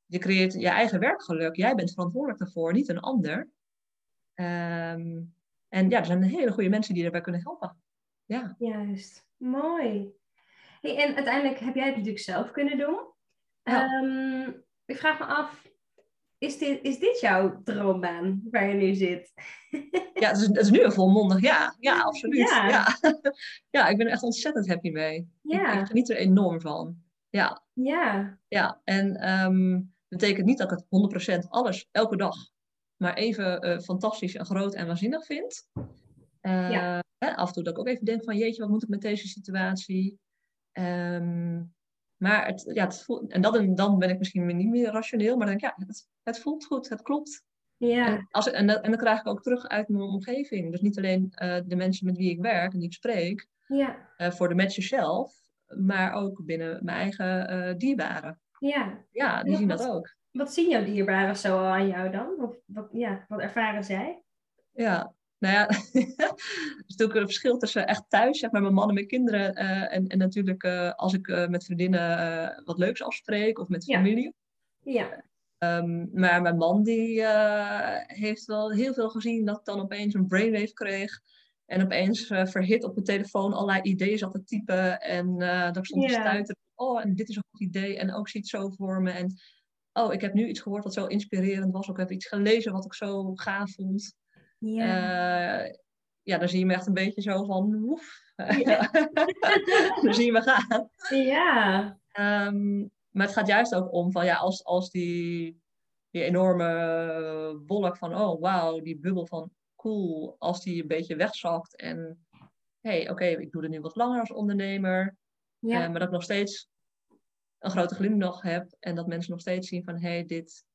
Je creëert je eigen werkgeluk. Jij bent verantwoordelijk daarvoor, niet een ander. Ehm, en ja, er zijn hele goede mensen die daarbij kunnen helpen. Ja, Juist. Mooi. Hey, en uiteindelijk heb jij het natuurlijk zelf kunnen doen. Ja. Ehm, ik vraag me af, is dit, is dit jouw droombaan waar je nu zit? ja het, is, het is nu een volmondig ja. Ja, absoluut. Ja. Ja. Ja. ik ben er echt ontzettend happy mee. Ik, Ja, ik geniet er enorm van. Ja, ja, ja. En ehm, dat betekent niet dat ik het 100% alles elke dag maar even eh, fantastisch en groot en waanzinnig vind. Eh, Ja. hè, af en toe dat ik ook even denk van jeetje, wat moet ik met deze situatie? Ehm, maar het, ja, het voelt, en, dat, en dan ben ik misschien niet meer rationeel, maar dan denk ik, ja, het, het voelt goed, het klopt. ja, En, als, en, dat, en dat krijg ik ook terug uit mijn omgeving. Dus niet alleen eh, de mensen met wie ik werk en die ik spreek, ja, eh, voor de matches zelf, maar ook binnen mijn eigen eh dierbaren. ja. Ja, die Ja, zien dat ook. Wat zien jouw dierbaren zo aan jou dan? Of wat, ja, wat ervaren zij? Ja, nou ja, er is natuurlijk een verschil tussen echt thuis, zeg maar, mijn man en mijn kinderen. eh, en, en natuurlijk eh, als ik eh, met vriendinnen wat leuks afspreek of met familie. Ja, Ehm, maar mijn man die heeft wel heel veel gezien dat ik dan opeens een brainwave kreeg. En opeens verhit op mijn telefoon allerlei ideeën zat te typen. En dat ik stond te stuiten. Oh, en dit is een goed idee. En ook ziet zo voor me. En oh, ik heb nu iets gehoord wat zo inspirerend was. Ook heb iets gelezen wat ik zo gaaf vond. Ja. ja, dan zie je me echt een beetje zo van, woef. Ja. dan zie je me gaan. Ja. Um, maar het gaat juist ook om van ja, als, als die, die enorme wolk van oh wauw, die bubbel van cool, als die een beetje wegzakt en hé, hey, oké, ik doe het nu wat langer als ondernemer, ja. uh, maar dat ik nog steeds een grote glimlach heb en dat mensen nog steeds zien van hé, hey, dit,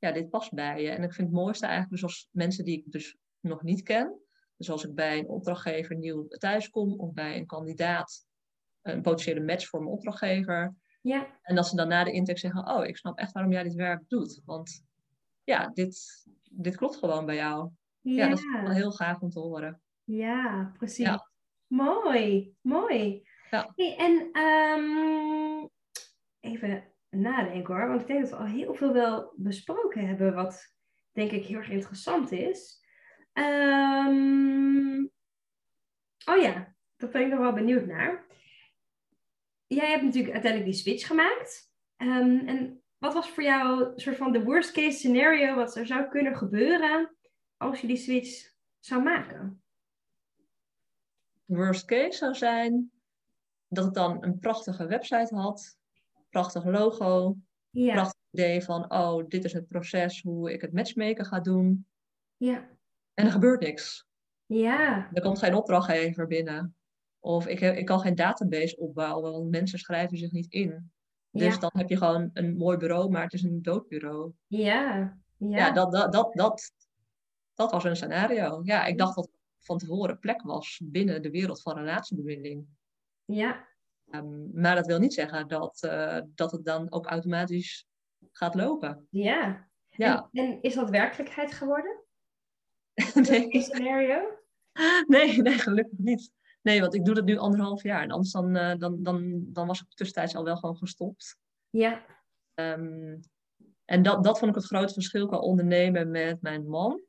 ja, dit past bij je. En ik vind het mooiste eigenlijk dus als mensen die ik dus nog niet ken, dus als ik bij een opdrachtgever nieuw thuis kom of bij een kandidaat, een potentiële match voor mijn opdrachtgever, ja. En dat ze dan na de intake zeggen, oh, ik snap echt waarom jij dit werk doet. Want ja, dit, dit klopt gewoon bij jou. Ja, ja dat is wel heel gaaf om te horen. Ja, precies. Mooi, mooi. Ja. Hey, en um, even nadenken hoor, want ik denk dat we al heel veel wel besproken hebben, wat denk ik heel erg interessant is. Um, oh ja, daar ben ik nog wel benieuwd naar jij hebt natuurlijk uiteindelijk die switch gemaakt. Um, en wat was voor jou soort van de worst case scenario wat er zou kunnen gebeuren als je die switch zou maken? Worst case zou zijn dat ik dan een prachtige website had, prachtig logo, ja. prachtig idee van, oh, dit is het proces hoe ik het matchmaken ga doen. Ja. En er gebeurt niks. Ja. Er komt geen opdrachtgever binnen. Of ik, ik kan geen database opbouwen, want mensen schrijven zich niet in. Dus dan heb je gewoon een mooi bureau, maar het is een doodbureau. Ja, ja. ja dat, dat, dat, dat, dat was een scenario. Ja, ik dacht dat van tevoren plek was binnen de wereld van relatiebemiddeling. Ja. Um, maar dat wil niet zeggen dat, uh, dat het dan ook automatisch gaat lopen. Ja. ja. En, en is dat werkelijkheid geworden? nee. Scenario? Nee, nee, gelukkig niet. Nee, want ik doe dat nu anderhalf jaar. En anders dan, uh, dan, dan, dan was ik tussentijds al wel gewoon gestopt. Ja. Um, en dat, dat vond ik het grote verschil qua ondernemen met mijn man.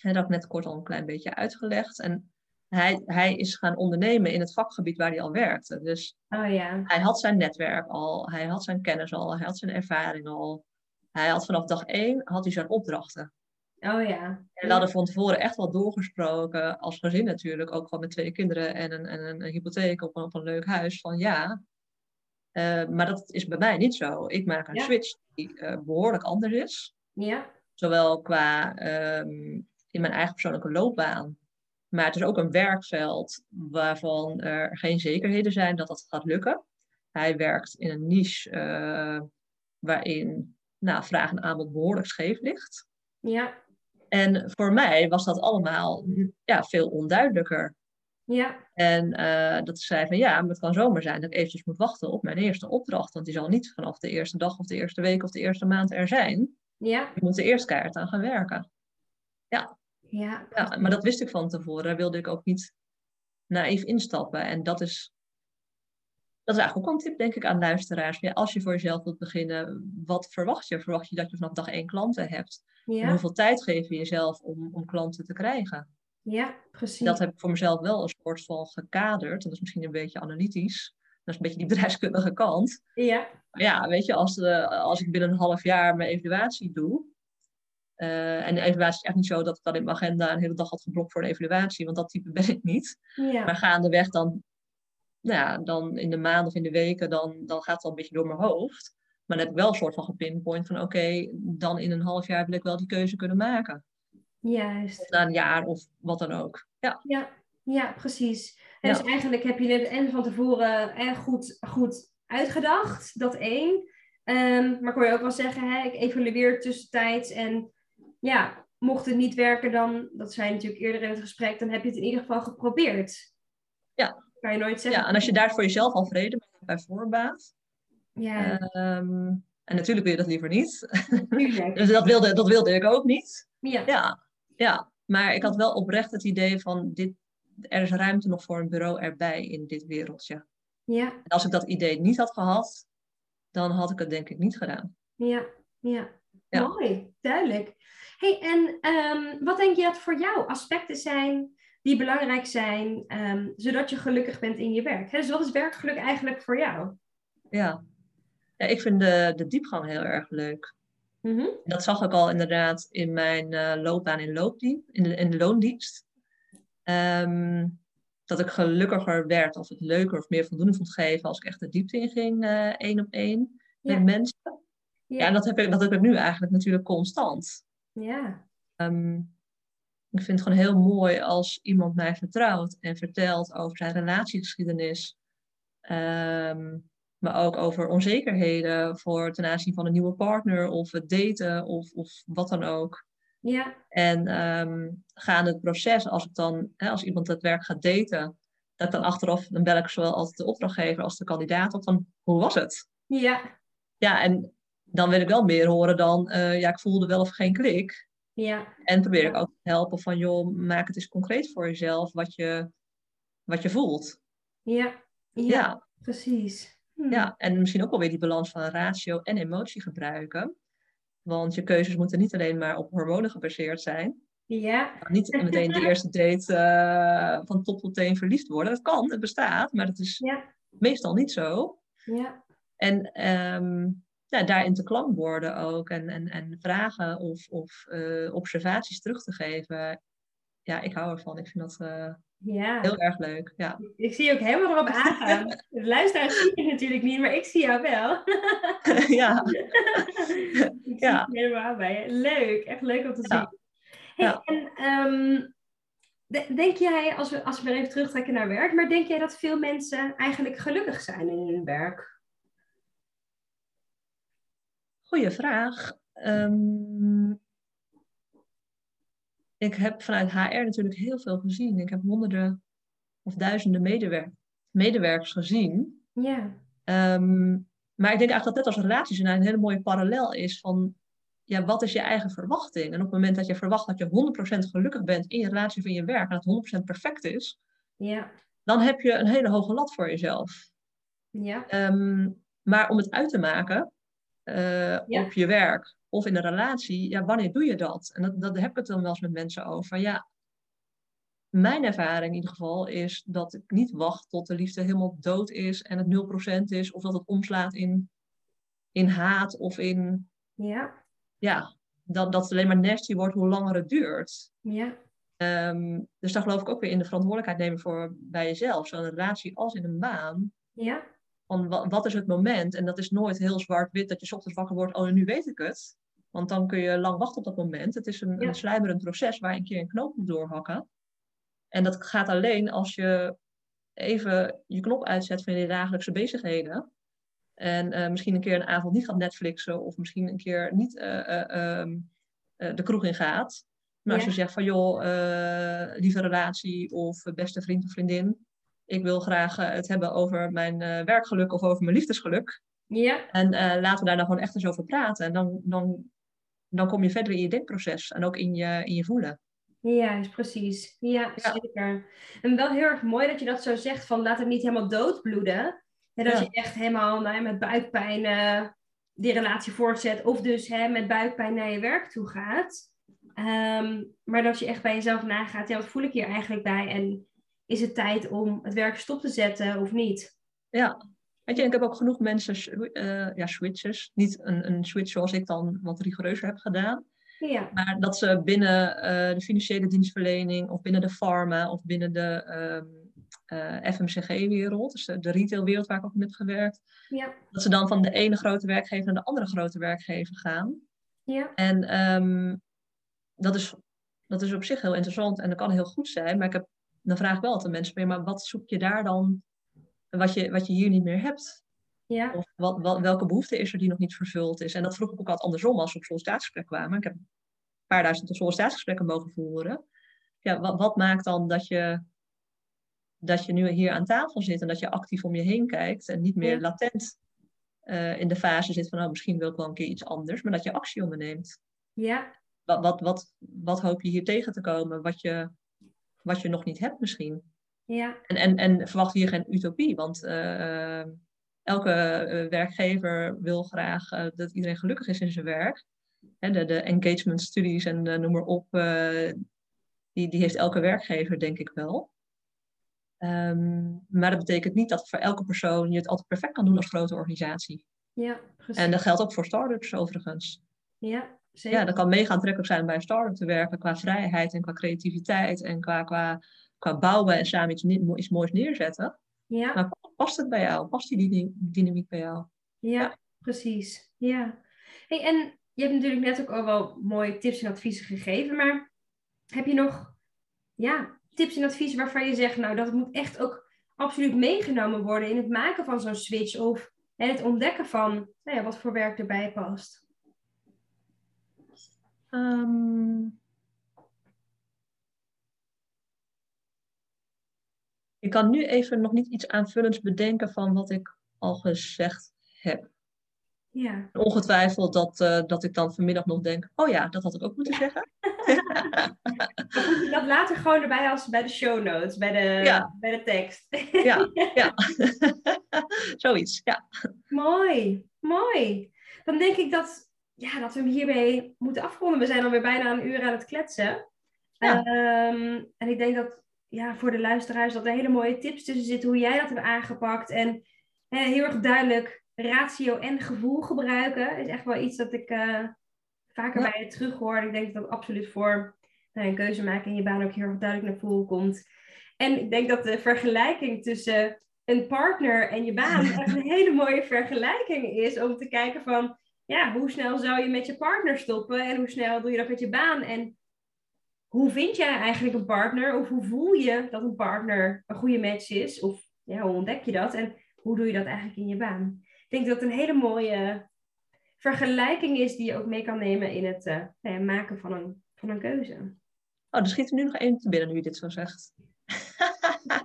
En dat heb ik net kort al een klein beetje uitgelegd. En hij, hij is gaan ondernemen in het vakgebied waar hij al werkte. Dus oh, ja. hij had zijn netwerk al, hij had zijn kennis al, hij had zijn ervaring al. Hij had vanaf dag één had hij zijn opdrachten. Oh ja. En we hadden van tevoren echt wel doorgesproken, als gezin natuurlijk, ook gewoon met twee kinderen en een, en een, hypotheek op een, op een leuk huis, van ja. Uh, maar dat is bij mij niet zo. Ik maak een switch die uh, behoorlijk anders is. Ja. Zowel qua um, in mijn eigen persoonlijke loopbaan, maar het is ook een werkveld waarvan er geen zekerheden zijn dat dat gaat lukken. Hij werkt in een niche uh, waarin nou, vraag en aanbod behoorlijk scheef ligt. Ja. En voor mij was dat allemaal ja, veel onduidelijker. Ja. En uh, dat zei van ja, maar het kan zomaar zijn dat ik eventjes moet wachten op mijn eerste opdracht. Want die zal niet vanaf de eerste dag of de eerste week of de eerste maand er zijn. Ja. Je moet er eerst keihard aan gaan werken. Ja. Ja. ja. Maar dat wist ik van tevoren. Daar wilde ik ook niet naïef instappen. En dat is dat is eigenlijk ook een tip, denk ik, aan luisteraars. Ja, als je voor jezelf wilt beginnen, wat verwacht je? Verwacht je dat je vanaf dag één klanten hebt? Ja. hoeveel tijd geef je jezelf om, om klanten te krijgen? Ja, precies. Dat heb ik voor mezelf wel een soort van gekaderd. Dat is misschien een beetje analytisch. Dat is een beetje die bedrijfskundige kant. Ja. Maar ja, weet je, als, uh, als ik binnen een half jaar mijn evaluatie doe. Uh, en de evaluatie is echt niet zo dat ik dan in mijn agenda een hele dag had geblokt voor een evaluatie, want dat type ben ik niet. Ja. Maar gaandeweg dan nou ja, dan in de maanden of in de weken, dan, dan gaat het al een beetje door mijn hoofd. Maar dan heb ik wel een soort van gepinpoint van oké, dan in een half jaar wil ik wel die keuze kunnen maken. Juist. Of na een jaar of wat dan ook. Ja, ja, ja precies. En Dus eigenlijk heb je het en van tevoren eh, goed, goed uitgedacht, dat één. Um, maar kon je ook wel zeggen, hè, ik evalueer tussentijds en ja, mocht het niet werken dan, dat zei je natuurlijk eerder in het gesprek, dan heb je het in ieder geval geprobeerd. Ja, kan je nooit zeggen. Ja, en als je daar voor jezelf al vrede mee hebt bij voorbaat. Ja. Um, en natuurlijk wil je dat liever niet. Dus dat wilde, dat wilde ik ook niet. Ja. ja. Ja, maar ik had wel oprecht het idee van dit, er is ruimte nog voor een bureau erbij in dit wereldje. Ja. En als ik dat idee niet had gehad, dan had ik het denk ik niet gedaan. Ja, ja. Mooi, duidelijk. Hey, en ehm, wat denk je dat voor jou aspecten zijn die belangrijk zijn, ehm, zodat je gelukkig bent in je werk? Hè? Dus wat is werkgeluk eigenlijk voor jou? Ja, ja ik vind de, de diepgang heel erg leuk. Mhm. Dat zag ik al inderdaad in mijn uh, loopbaan in, loopdienst, in, de, in de loondienst. Ehm, dat ik gelukkiger werd of het leuker of meer voldoening vond geven als ik echt de diepte in ging, uh, één op één met mensen. Ja, ja en dat heb, ik, dat heb ik nu eigenlijk natuurlijk constant. Ja. Um, ik vind het gewoon heel mooi als iemand mij vertrouwt en vertelt over zijn relatiegeschiedenis. Um, maar ook over onzekerheden voor ten aanzien van een nieuwe partner of het daten of, of wat dan ook. Ja. En um, gaande het proces, als, ik dan, hè, als iemand het werk gaat daten, dat dan achteraf, dan bel ik zowel altijd de opdrachtgever als de kandidaat op van hoe was het? Ja. Ja, en dan wil ik wel meer horen dan, uh, ja, ik voelde wel of geen klik. Ja. En probeer ik ook te helpen van, joh, maak het eens concreet voor jezelf wat je, wat je voelt. Ja. Ja, Ja. precies. Hm. Ja, en misschien ook wel weer die balans van ratio en emotie gebruiken. Want je keuzes moeten niet alleen maar op hormonen gebaseerd zijn. Ja. Niet meteen de eerste date uh, van top tot teen verliefd worden. Dat kan, het bestaat, maar dat is Ja. meestal niet zo. Ja. En um, ja, daarin te klank worden ook. En, en, en vragen of, of uh, observaties terug te geven. Ja, ik hou ervan. Ik vind dat uh, Ja. heel erg leuk. Ja. Ik zie je ook helemaal erop aangaan. De luisteraars zien je natuurlijk niet, maar ik zie jou wel. ja. ik zie Ja. je helemaal bij je. Leuk, echt leuk om te Ja. zien. Hey, Ja. en ehm, de- denk jij, als we, als we weer even terugtrekken naar werk, maar denk jij dat veel mensen eigenlijk gelukkig zijn in hun werk? Goeie vraag. Ehm, ik heb vanuit HR natuurlijk heel veel gezien. Ik heb honderden of duizenden medewer medewerkers gezien. Ja. Ehm, maar ik denk eigenlijk dat net als relaties een hele mooie parallel is van ja, wat is je eigen verwachting? En op het moment dat je verwacht dat je 100% gelukkig bent in je relatie of in je werk en dat 100% perfect is, Ja. dan heb je een hele hoge lat voor jezelf. Ja. Ehm, maar om het uit te maken eh, Ja. op je werk of in een relatie, ja, wanneer doe je dat? En dat, dat heb ik het dan wel eens met mensen over. Ja, mijn ervaring in ieder geval is dat ik niet wacht tot de liefde helemaal dood is en het 0% is, of dat het omslaat in, in haat of in, Ja. ja, dat, dat het alleen maar nasty wordt hoe langer het duurt. Ja. Ehm, dus daar geloof ik ook weer in de verantwoordelijkheid nemen voor bij jezelf, zowel in een relatie als in een baan. Ja. Van wa- wat is het moment? En dat is nooit heel zwart-wit dat je ochtends wakker wordt, oh nu weet ik het. Want dan kun je lang wachten op dat moment. Het is een, Ja. een sluimerend proces waar je een keer een knoop moet doorhakken. En dat gaat alleen als je even je knop uitzet van je dagelijkse bezigheden. En eh, misschien een keer een avond niet gaat Netflixen of misschien een keer niet eh, eh, ehm, eh, de kroeg in gaat. Maar als je zegt van joh, lieve relatie of beste vriend of vriendin, ik wil graag eh, het hebben over mijn eh, werkgeluk of over mijn liefdesgeluk. Ja. En eh, laten we daar dan gewoon echt eens over praten. En dan, dan, dan kom je verder in je denkproces en ook in je, in je voelen. Juist, precies. Ja, Ja. zeker. En wel heel erg mooi dat je dat zo zegt, van laat het niet helemaal doodbloeden. En dat Ja. je echt helemaal nou, ja, met buikpijn die relatie voortzet. Of dus hè, met buikpijn naar je werk toe gaat. Ehm, maar dat je echt bij jezelf nagaat, ja, wat voel ik hier eigenlijk bij? En is het tijd om het werk stop te zetten of niet? Ja. Weet je, ik heb ook genoeg mensen, eh ja, switches. Niet een, een switch zoals ik dan wat rigoureuzer heb gedaan. Ja, Maar dat ze binnen eh, de financiële dienstverlening of binnen de pharma of binnen de ehm, eh, FMCG-wereld, dus de, retailwereld waar ik ook mee heb gewerkt, ja, dat ze dan van de ene grote werkgever naar de andere grote werkgever gaan. ja, En ehm, dat, is, dat is op zich heel interessant en dat kan heel goed zijn. Maar ik heb, dan vraag ik wel altijd aan mensen, maar ja, maar wat zoek je daar dan wat je, wat je hier niet meer hebt? ja, Of wat, wat, welke behoefte is er die nog niet vervuld is? En dat vroeg ik ook altijd andersom als we op sollicitatiegesprek kwamen. Ik heb een paar duizend sollicitatiegesprekken mogen voeren. Ja, wat, wat maakt dan dat je, dat je nu hier aan tafel zit en dat je actief om je heen kijkt en niet meer Ja. latent eh, in de fase zit van nou, misschien wil ik wel een keer iets anders, maar dat je actie onderneemt. ja, Wat, wat, wat, wat hoop je hier tegen te komen wat je, wat je nog niet hebt misschien? ja, En, en, en verwacht hier geen utopie, want eh, eh, elke eh, werkgever wil graag dat iedereen gelukkig is in zijn werk. de, de engagement studies en noem maar op, die, die heeft elke werkgever, denk ik wel. Ehm, maar dat betekent niet dat voor elke persoon je het altijd perfect kan doen als grote organisatie. Ja, precies. En dat geldt ook voor start-ups overigens. Ja, zeker. Ja, dat kan mega aantrekkelijk zijn bij een start-up te werken qua vrijheid en qua creativiteit en qua, qua, qua bouwen en samen iets, iets moois neerzetten. Ja. Maar past het bij jou? Past die dynamiek bij jou? Ja, precies. Ja. Hey, en je hebt natuurlijk net ook al wel mooie tips en adviezen gegeven, maar heb je nog ja, tips en adviezen waarvan je zegt, nou, dat moet echt ook absoluut meegenomen worden in het maken van zo'n switch of hè, het ontdekken van nou ja, wat voor werk erbij past? Ehm, ik kan nu even nog niet iets aanvullends bedenken van wat ik al gezegd heb. Ja. Ongetwijfeld dat, uh, dat ik dan vanmiddag nog denk, oh ja, dat had ik ook moeten zeggen. Dat later gewoon erbij als bij de show notes, bij de, bij de tekst. ja, ja. zoiets, ja. Mooi, mooi. Dan denk ik dat, ja, dat we hem hierbij moeten afronden. We zijn alweer bijna een uur aan het kletsen. Ja. Ehm, en ik denk dat ja, voor de luisteraars dat er hele mooie tips tussen zitten hoe jij dat hebt aangepakt. En heel erg duidelijk ratio en gevoel gebruiken. Is echt wel iets dat ik uh, vaker bij je terug hoor. Ik denk dat dat absoluut voor nou, een keuze maken in je baan ook heel erg duidelijk naar voren komt. En ik denk dat de vergelijking tussen een partner en je baan echt een hele mooie vergelijking is. Om te kijken van, ja, hoe snel zou je met je partner stoppen? En hoe snel doe je dat met je baan? En hoe vind jij eigenlijk een partner? Of hoe voel je dat een partner een goede match is? Of ja, hoe ontdek je dat? En hoe doe je dat eigenlijk in je baan? Ik denk dat het een hele mooie vergelijking is die je ook mee kan nemen in het uh, maken van een, van een keuze. Oh, er schiet er nu nog één te binnen nu je dit zo zegt.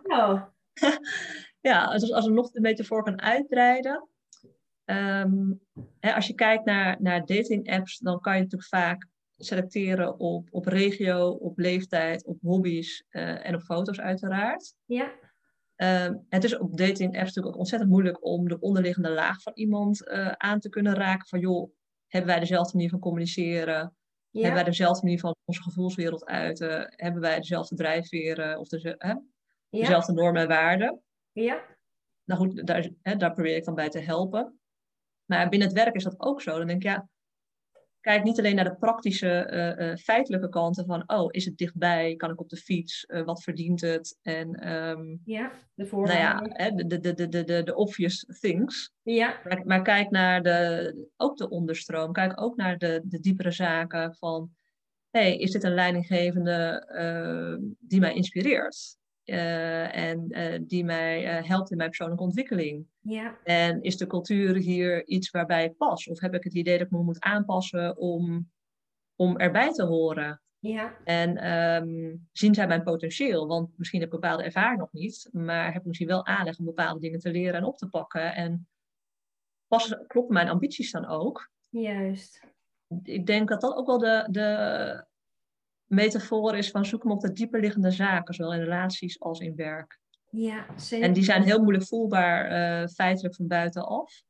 Oh. ja, als, als we nog een metafoor kan uitbreiden. Um, hè, als je kijkt naar, naar dating apps, dan kan je natuurlijk vaak selecteren op, op regio, op leeftijd, op hobby's uh, en op foto's uiteraard. Ja. Um, het is op dating apps natuurlijk ook ontzettend moeilijk om de onderliggende laag van iemand uh, aan te kunnen raken. Van joh, hebben wij dezelfde manier van communiceren? Ja. Hebben wij dezelfde manier van onze gevoelswereld uiten? Hebben wij dezelfde drijfveren of de, hè? Ja. dezelfde normen en waarden? Ja. Nou goed, daar, hè, daar probeer ik dan bij te helpen. Maar binnen het werk is dat ook zo. Dan denk ik, ja, kijk niet alleen naar de praktische, uh, uh, feitelijke kanten van, oh, is het dichtbij? Kan ik op de fiets? Uh, wat verdient het? En, um, ja, de nou ja, hè, de, de, de, de, de, de obvious things. Ja. Maar, maar, kijk naar de, ook de onderstroom. Kijk ook naar de, de diepere zaken van, hey, is dit een leidinggevende die mij inspireert? Uh, en uh, die mij uh, helpt in mijn persoonlijke ontwikkeling. Ja. En is de cultuur hier iets waarbij ik pas? Of heb ik het idee dat ik me moet aanpassen om, om erbij te horen? Ja. En um, zien zij mijn potentieel? Want misschien heb ik bepaalde ervaring nog niet, maar heb ik misschien wel aanleg om bepaalde dingen te leren en op te pakken. En pas, kloppen mijn ambities dan ook? Juist. Ik denk dat dat ook wel de, de, metafoor is van zoeken op de dieperliggende zaken, zowel in relaties als in werk. Ja, zeker. En die zijn heel moeilijk voelbaar uh, feitelijk van buitenaf.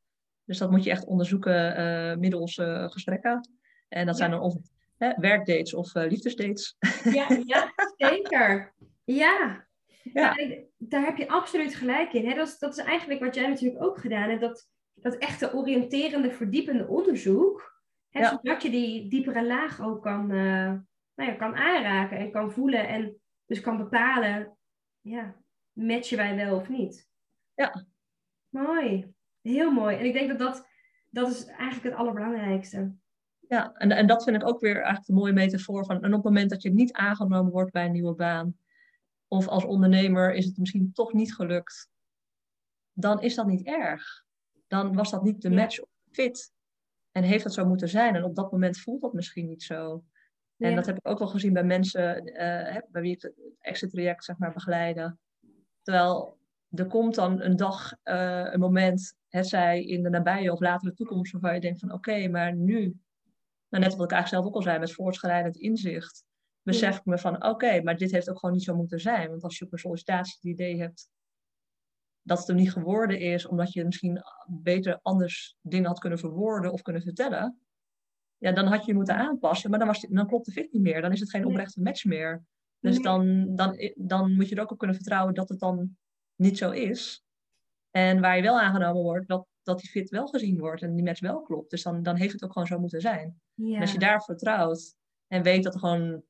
Dus dat moet je echt onderzoeken uh, middels uh, gesprekken. En dat ja. zijn dan of hè, werkdates of liefdesdates. Ja, ja zeker. Ja. ja. daar heb je absoluut gelijk in. Hè? Dat, is, dat is eigenlijk wat jij natuurlijk ook gedaan hebt. Dat, dat echte oriënterende, verdiepende onderzoek. Hè. Zodat je die diepere laag ook kan, nou ja, kan aanraken en kan voelen. En dus kan bepalen, ja, matchen wij wel of niet. Ja. Mooi. Heel mooi. En ik denk dat dat, dat is eigenlijk het allerbelangrijkste. Ja, en, en dat vind ik ook weer eigenlijk een mooie metafoor van. En op het moment dat je niet aangenomen wordt bij een nieuwe baan, of als ondernemer is het misschien toch niet gelukt, dan is dat niet erg. Dan was dat niet de match of fit. En heeft dat zo moeten zijn. En op dat moment voelt dat misschien niet zo. En Ja. dat heb ik ook wel gezien bij mensen eh, bij wie ik het exit traject zeg maar, begeleiden. Terwijl er komt dan een dag, eh, een moment, hetzij in de nabije of latere toekomst, waarvan je denkt van oké, maar nu, nou, net wat ik eigenlijk zelf ook al zei, met voortschrijdend inzicht, besef ik me van oké, maar dit heeft ook gewoon niet zo moeten zijn. Want als je op een sollicitatie het idee hebt dat het er niet geworden is, omdat je misschien beter anders dingen had kunnen verwoorden of kunnen vertellen, ja, dan had je je moeten aanpassen, maar dan, was dan klopt de fit niet meer. Dan is het geen oprechte match meer. Dus dan, dan, dan moet je er ook op kunnen vertrouwen dat het dan niet zo is. En waar je wel aangenomen wordt, dat, dat die fit wel gezien wordt en die match wel klopt. Dus dan, dan heeft het ook gewoon zo moeten zijn. Ja. En als je daar vertrouwt en weet dat er gewoon,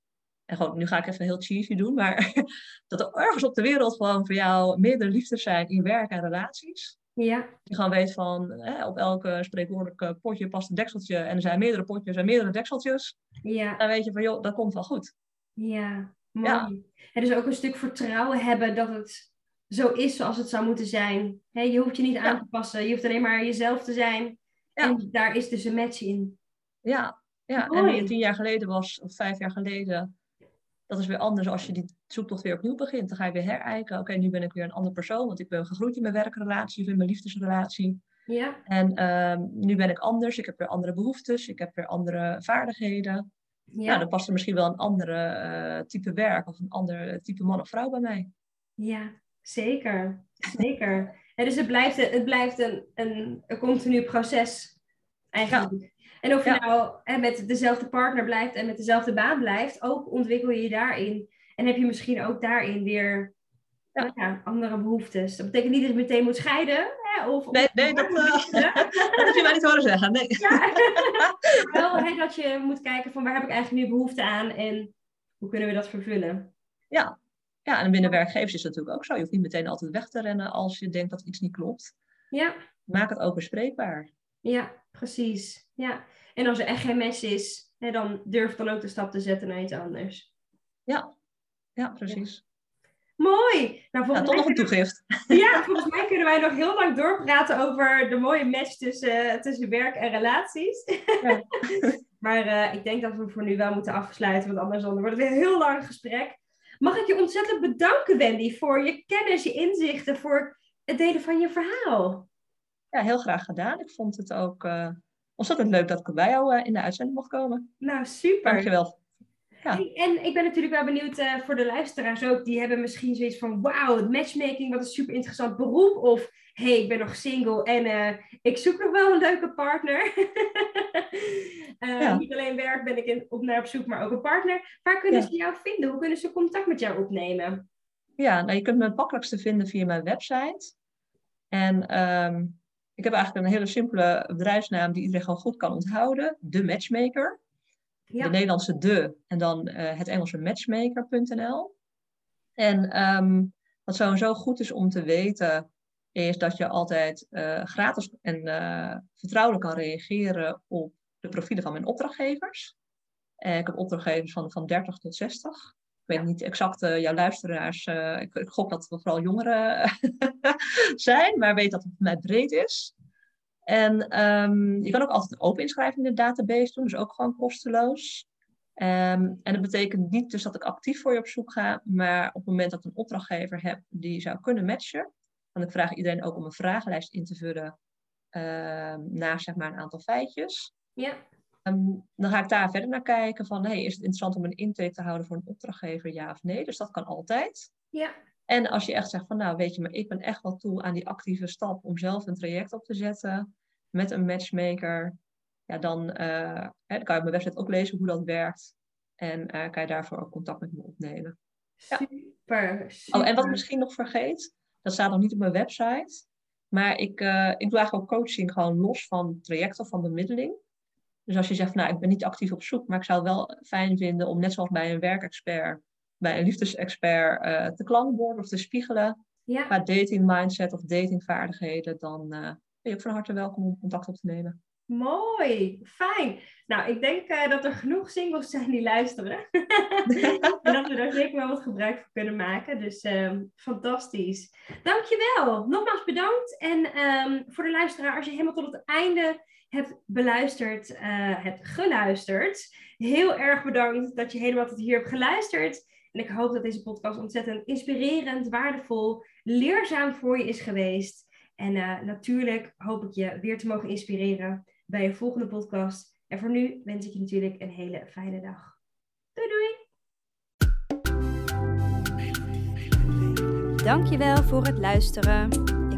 en gewoon, nu ga ik even heel cheesy doen, maar dat er ergens op de wereld gewoon voor jou meerdere liefdes zijn in werk en relaties. Ja. Je gewoon weet van, hè, op elke spreekwoordelijke potje past een dekseltje en er zijn meerdere potjes en meerdere dekseltjes. Ja. Dan weet je van, joh, dat komt wel goed. Ja, mooi. Ja. En dus ook een stuk vertrouwen hebben dat het zo is zoals het zou moeten zijn. je hoeft je niet aan te passen. Je hoeft alleen maar jezelf te zijn. En daar is dus een match in. Ja, ja. en tien jaar geleden was, of vijf jaar geleden, dat is weer anders als je die zoektocht weer opnieuw begint. Dan ga je weer herijken. Oké, nu ben ik weer een andere persoon, want ik ben gegroeid in mijn werkrelatie of in mijn liefdesrelatie. Ja. En ehm, nu ben ik anders. Ik heb weer andere behoeftes. Ik heb weer andere vaardigheden. Ja. Nou, dan past er misschien wel een andere uh, type werk of een ander type man of vrouw bij mij. Ja, Zeker, zeker. dus het blijft, het blijft een, een, een continu proces eigenlijk. En of je nou hè, met dezelfde partner blijft en met dezelfde baan blijft, ook ontwikkel je je daarin. En heb je misschien ook daarin weer ja. Andere behoeftes. Dat betekent niet dat je meteen moet scheiden. Hè, of, nee, nee dat, uh, dat heb je mij niet horen zeggen. Nee. Ja. Wel hè, dat je moet kijken van waar heb ik eigenlijk nu behoefte aan en hoe kunnen we dat vervullen. Ja, ja, en binnen werkgevers is het natuurlijk ook zo. Je hoeft niet meteen altijd weg te rennen als je denkt dat iets niet klopt. Ja. Maak het ook bespreekbaar. Ja, precies. Ja. En als er echt geen mes is, hè, dan durf dan ook de stap te zetten naar iets anders. Ja, ja precies. Mooi! Nou, volgens ja, toch nog een toegift. Ja, volgens mij kunnen wij nog heel lang doorpraten over de mooie match tussen, tussen werk en relaties. Ja. maar uh, ik denk dat we voor nu wel moeten afsluiten, want anders wordt het weer een heel lang gesprek. Mag ik je ontzettend bedanken, Wendy, voor je kennis, je inzichten, voor het delen van je verhaal. Ja, heel graag gedaan. Ik vond het ook uh, ontzettend leuk dat ik bij jou uh, in de uitzending mocht komen. Nou, super. Dankjewel. Ja. En ik ben natuurlijk wel benieuwd uh, voor de luisteraars ook. Die hebben misschien zoiets van: wauw, matchmaking, wat een super interessant beroep. Of hey, ik ben nog single en ik zoek nog wel een leuke partner. Niet alleen werk ben ik in, op naar op zoek, maar ook een partner. Waar kunnen ze jou vinden? Hoe kunnen ze contact met jou opnemen? Ja, nou, je kunt me het makkelijkste vinden via mijn website. En um, ik heb eigenlijk een hele simpele bedrijfsnaam die iedereen gewoon goed kan onthouden. De Matchmaker. Ja. De Nederlandse de en dan uh, het Engelse matchmaker.nl. En um, wat sowieso goed is om te weten, is dat je altijd uh, gratis en uh, vertrouwelijk kan reageren op de profielen van mijn opdrachtgevers. Ik heb opdrachtgevers van, van 30 tot 60. Ik weet niet exact jouw luisteraars. Ik, ik, gok dat het vooral jongeren zijn, maar weet dat het voor mij breed is. En um, je kan ook altijd een open inschrijving in de database doen, dus ook gewoon kosteloos. Um, en dat betekent niet dus dat ik actief voor je op zoek ga, maar op het moment dat ik een opdrachtgever heb die zou kunnen matchen, dan ik vraag iedereen ook om een vragenlijst in te vullen uh, naar zeg maar een aantal feitjes. Ja. Um, dan ga ik daar verder naar kijken van, hey, is het interessant om een intake te houden voor een opdrachtgever, ja of nee? Dus dat kan altijd. Ja. En als je echt zegt van, nou weet je, maar ik ben echt wel toe aan die actieve stap om zelf een traject op te zetten met een matchmaker, ja, dan, uh, hè, dan kan je op mijn website ook lezen hoe dat werkt. En uh, kan je daarvoor ook contact met me opnemen. Ja. Super. Oh, en wat ik misschien nog vergeet, dat staat nog niet op mijn website. Maar ik, uh, ik doe eigenlijk ook coaching gewoon los van traject of van bemiddeling. Dus als je zegt, nou, ik ben niet actief op zoek, maar ik zou het wel fijn vinden om net zoals bij een werkexpert, bij een liefdesexpert uh, te klankborden of te spiegelen. Ja. Qua dating mindset of datingvaardigheden, dan uh, ben je ook van harte welkom om contact op te nemen. Mooi, fijn. Nou, ik denk uh, dat er genoeg singles zijn die luisteren. en dat we daar zeker wel wat gebruik van kunnen maken. Dus um, fantastisch. Dankjewel. Nogmaals bedankt. En um, voor de luisteraar, als je helemaal tot het einde hebt beluisterd, uh, hebt geluisterd. Heel erg bedankt dat je helemaal tot hier hebt geluisterd. En ik hoop dat deze podcast ontzettend inspirerend, waardevol, leerzaam voor je is geweest. En uh, natuurlijk hoop ik je weer te mogen inspireren bij een volgende podcast. En voor nu wens ik je natuurlijk een hele fijne dag. Doei doei! Dankjewel voor het luisteren.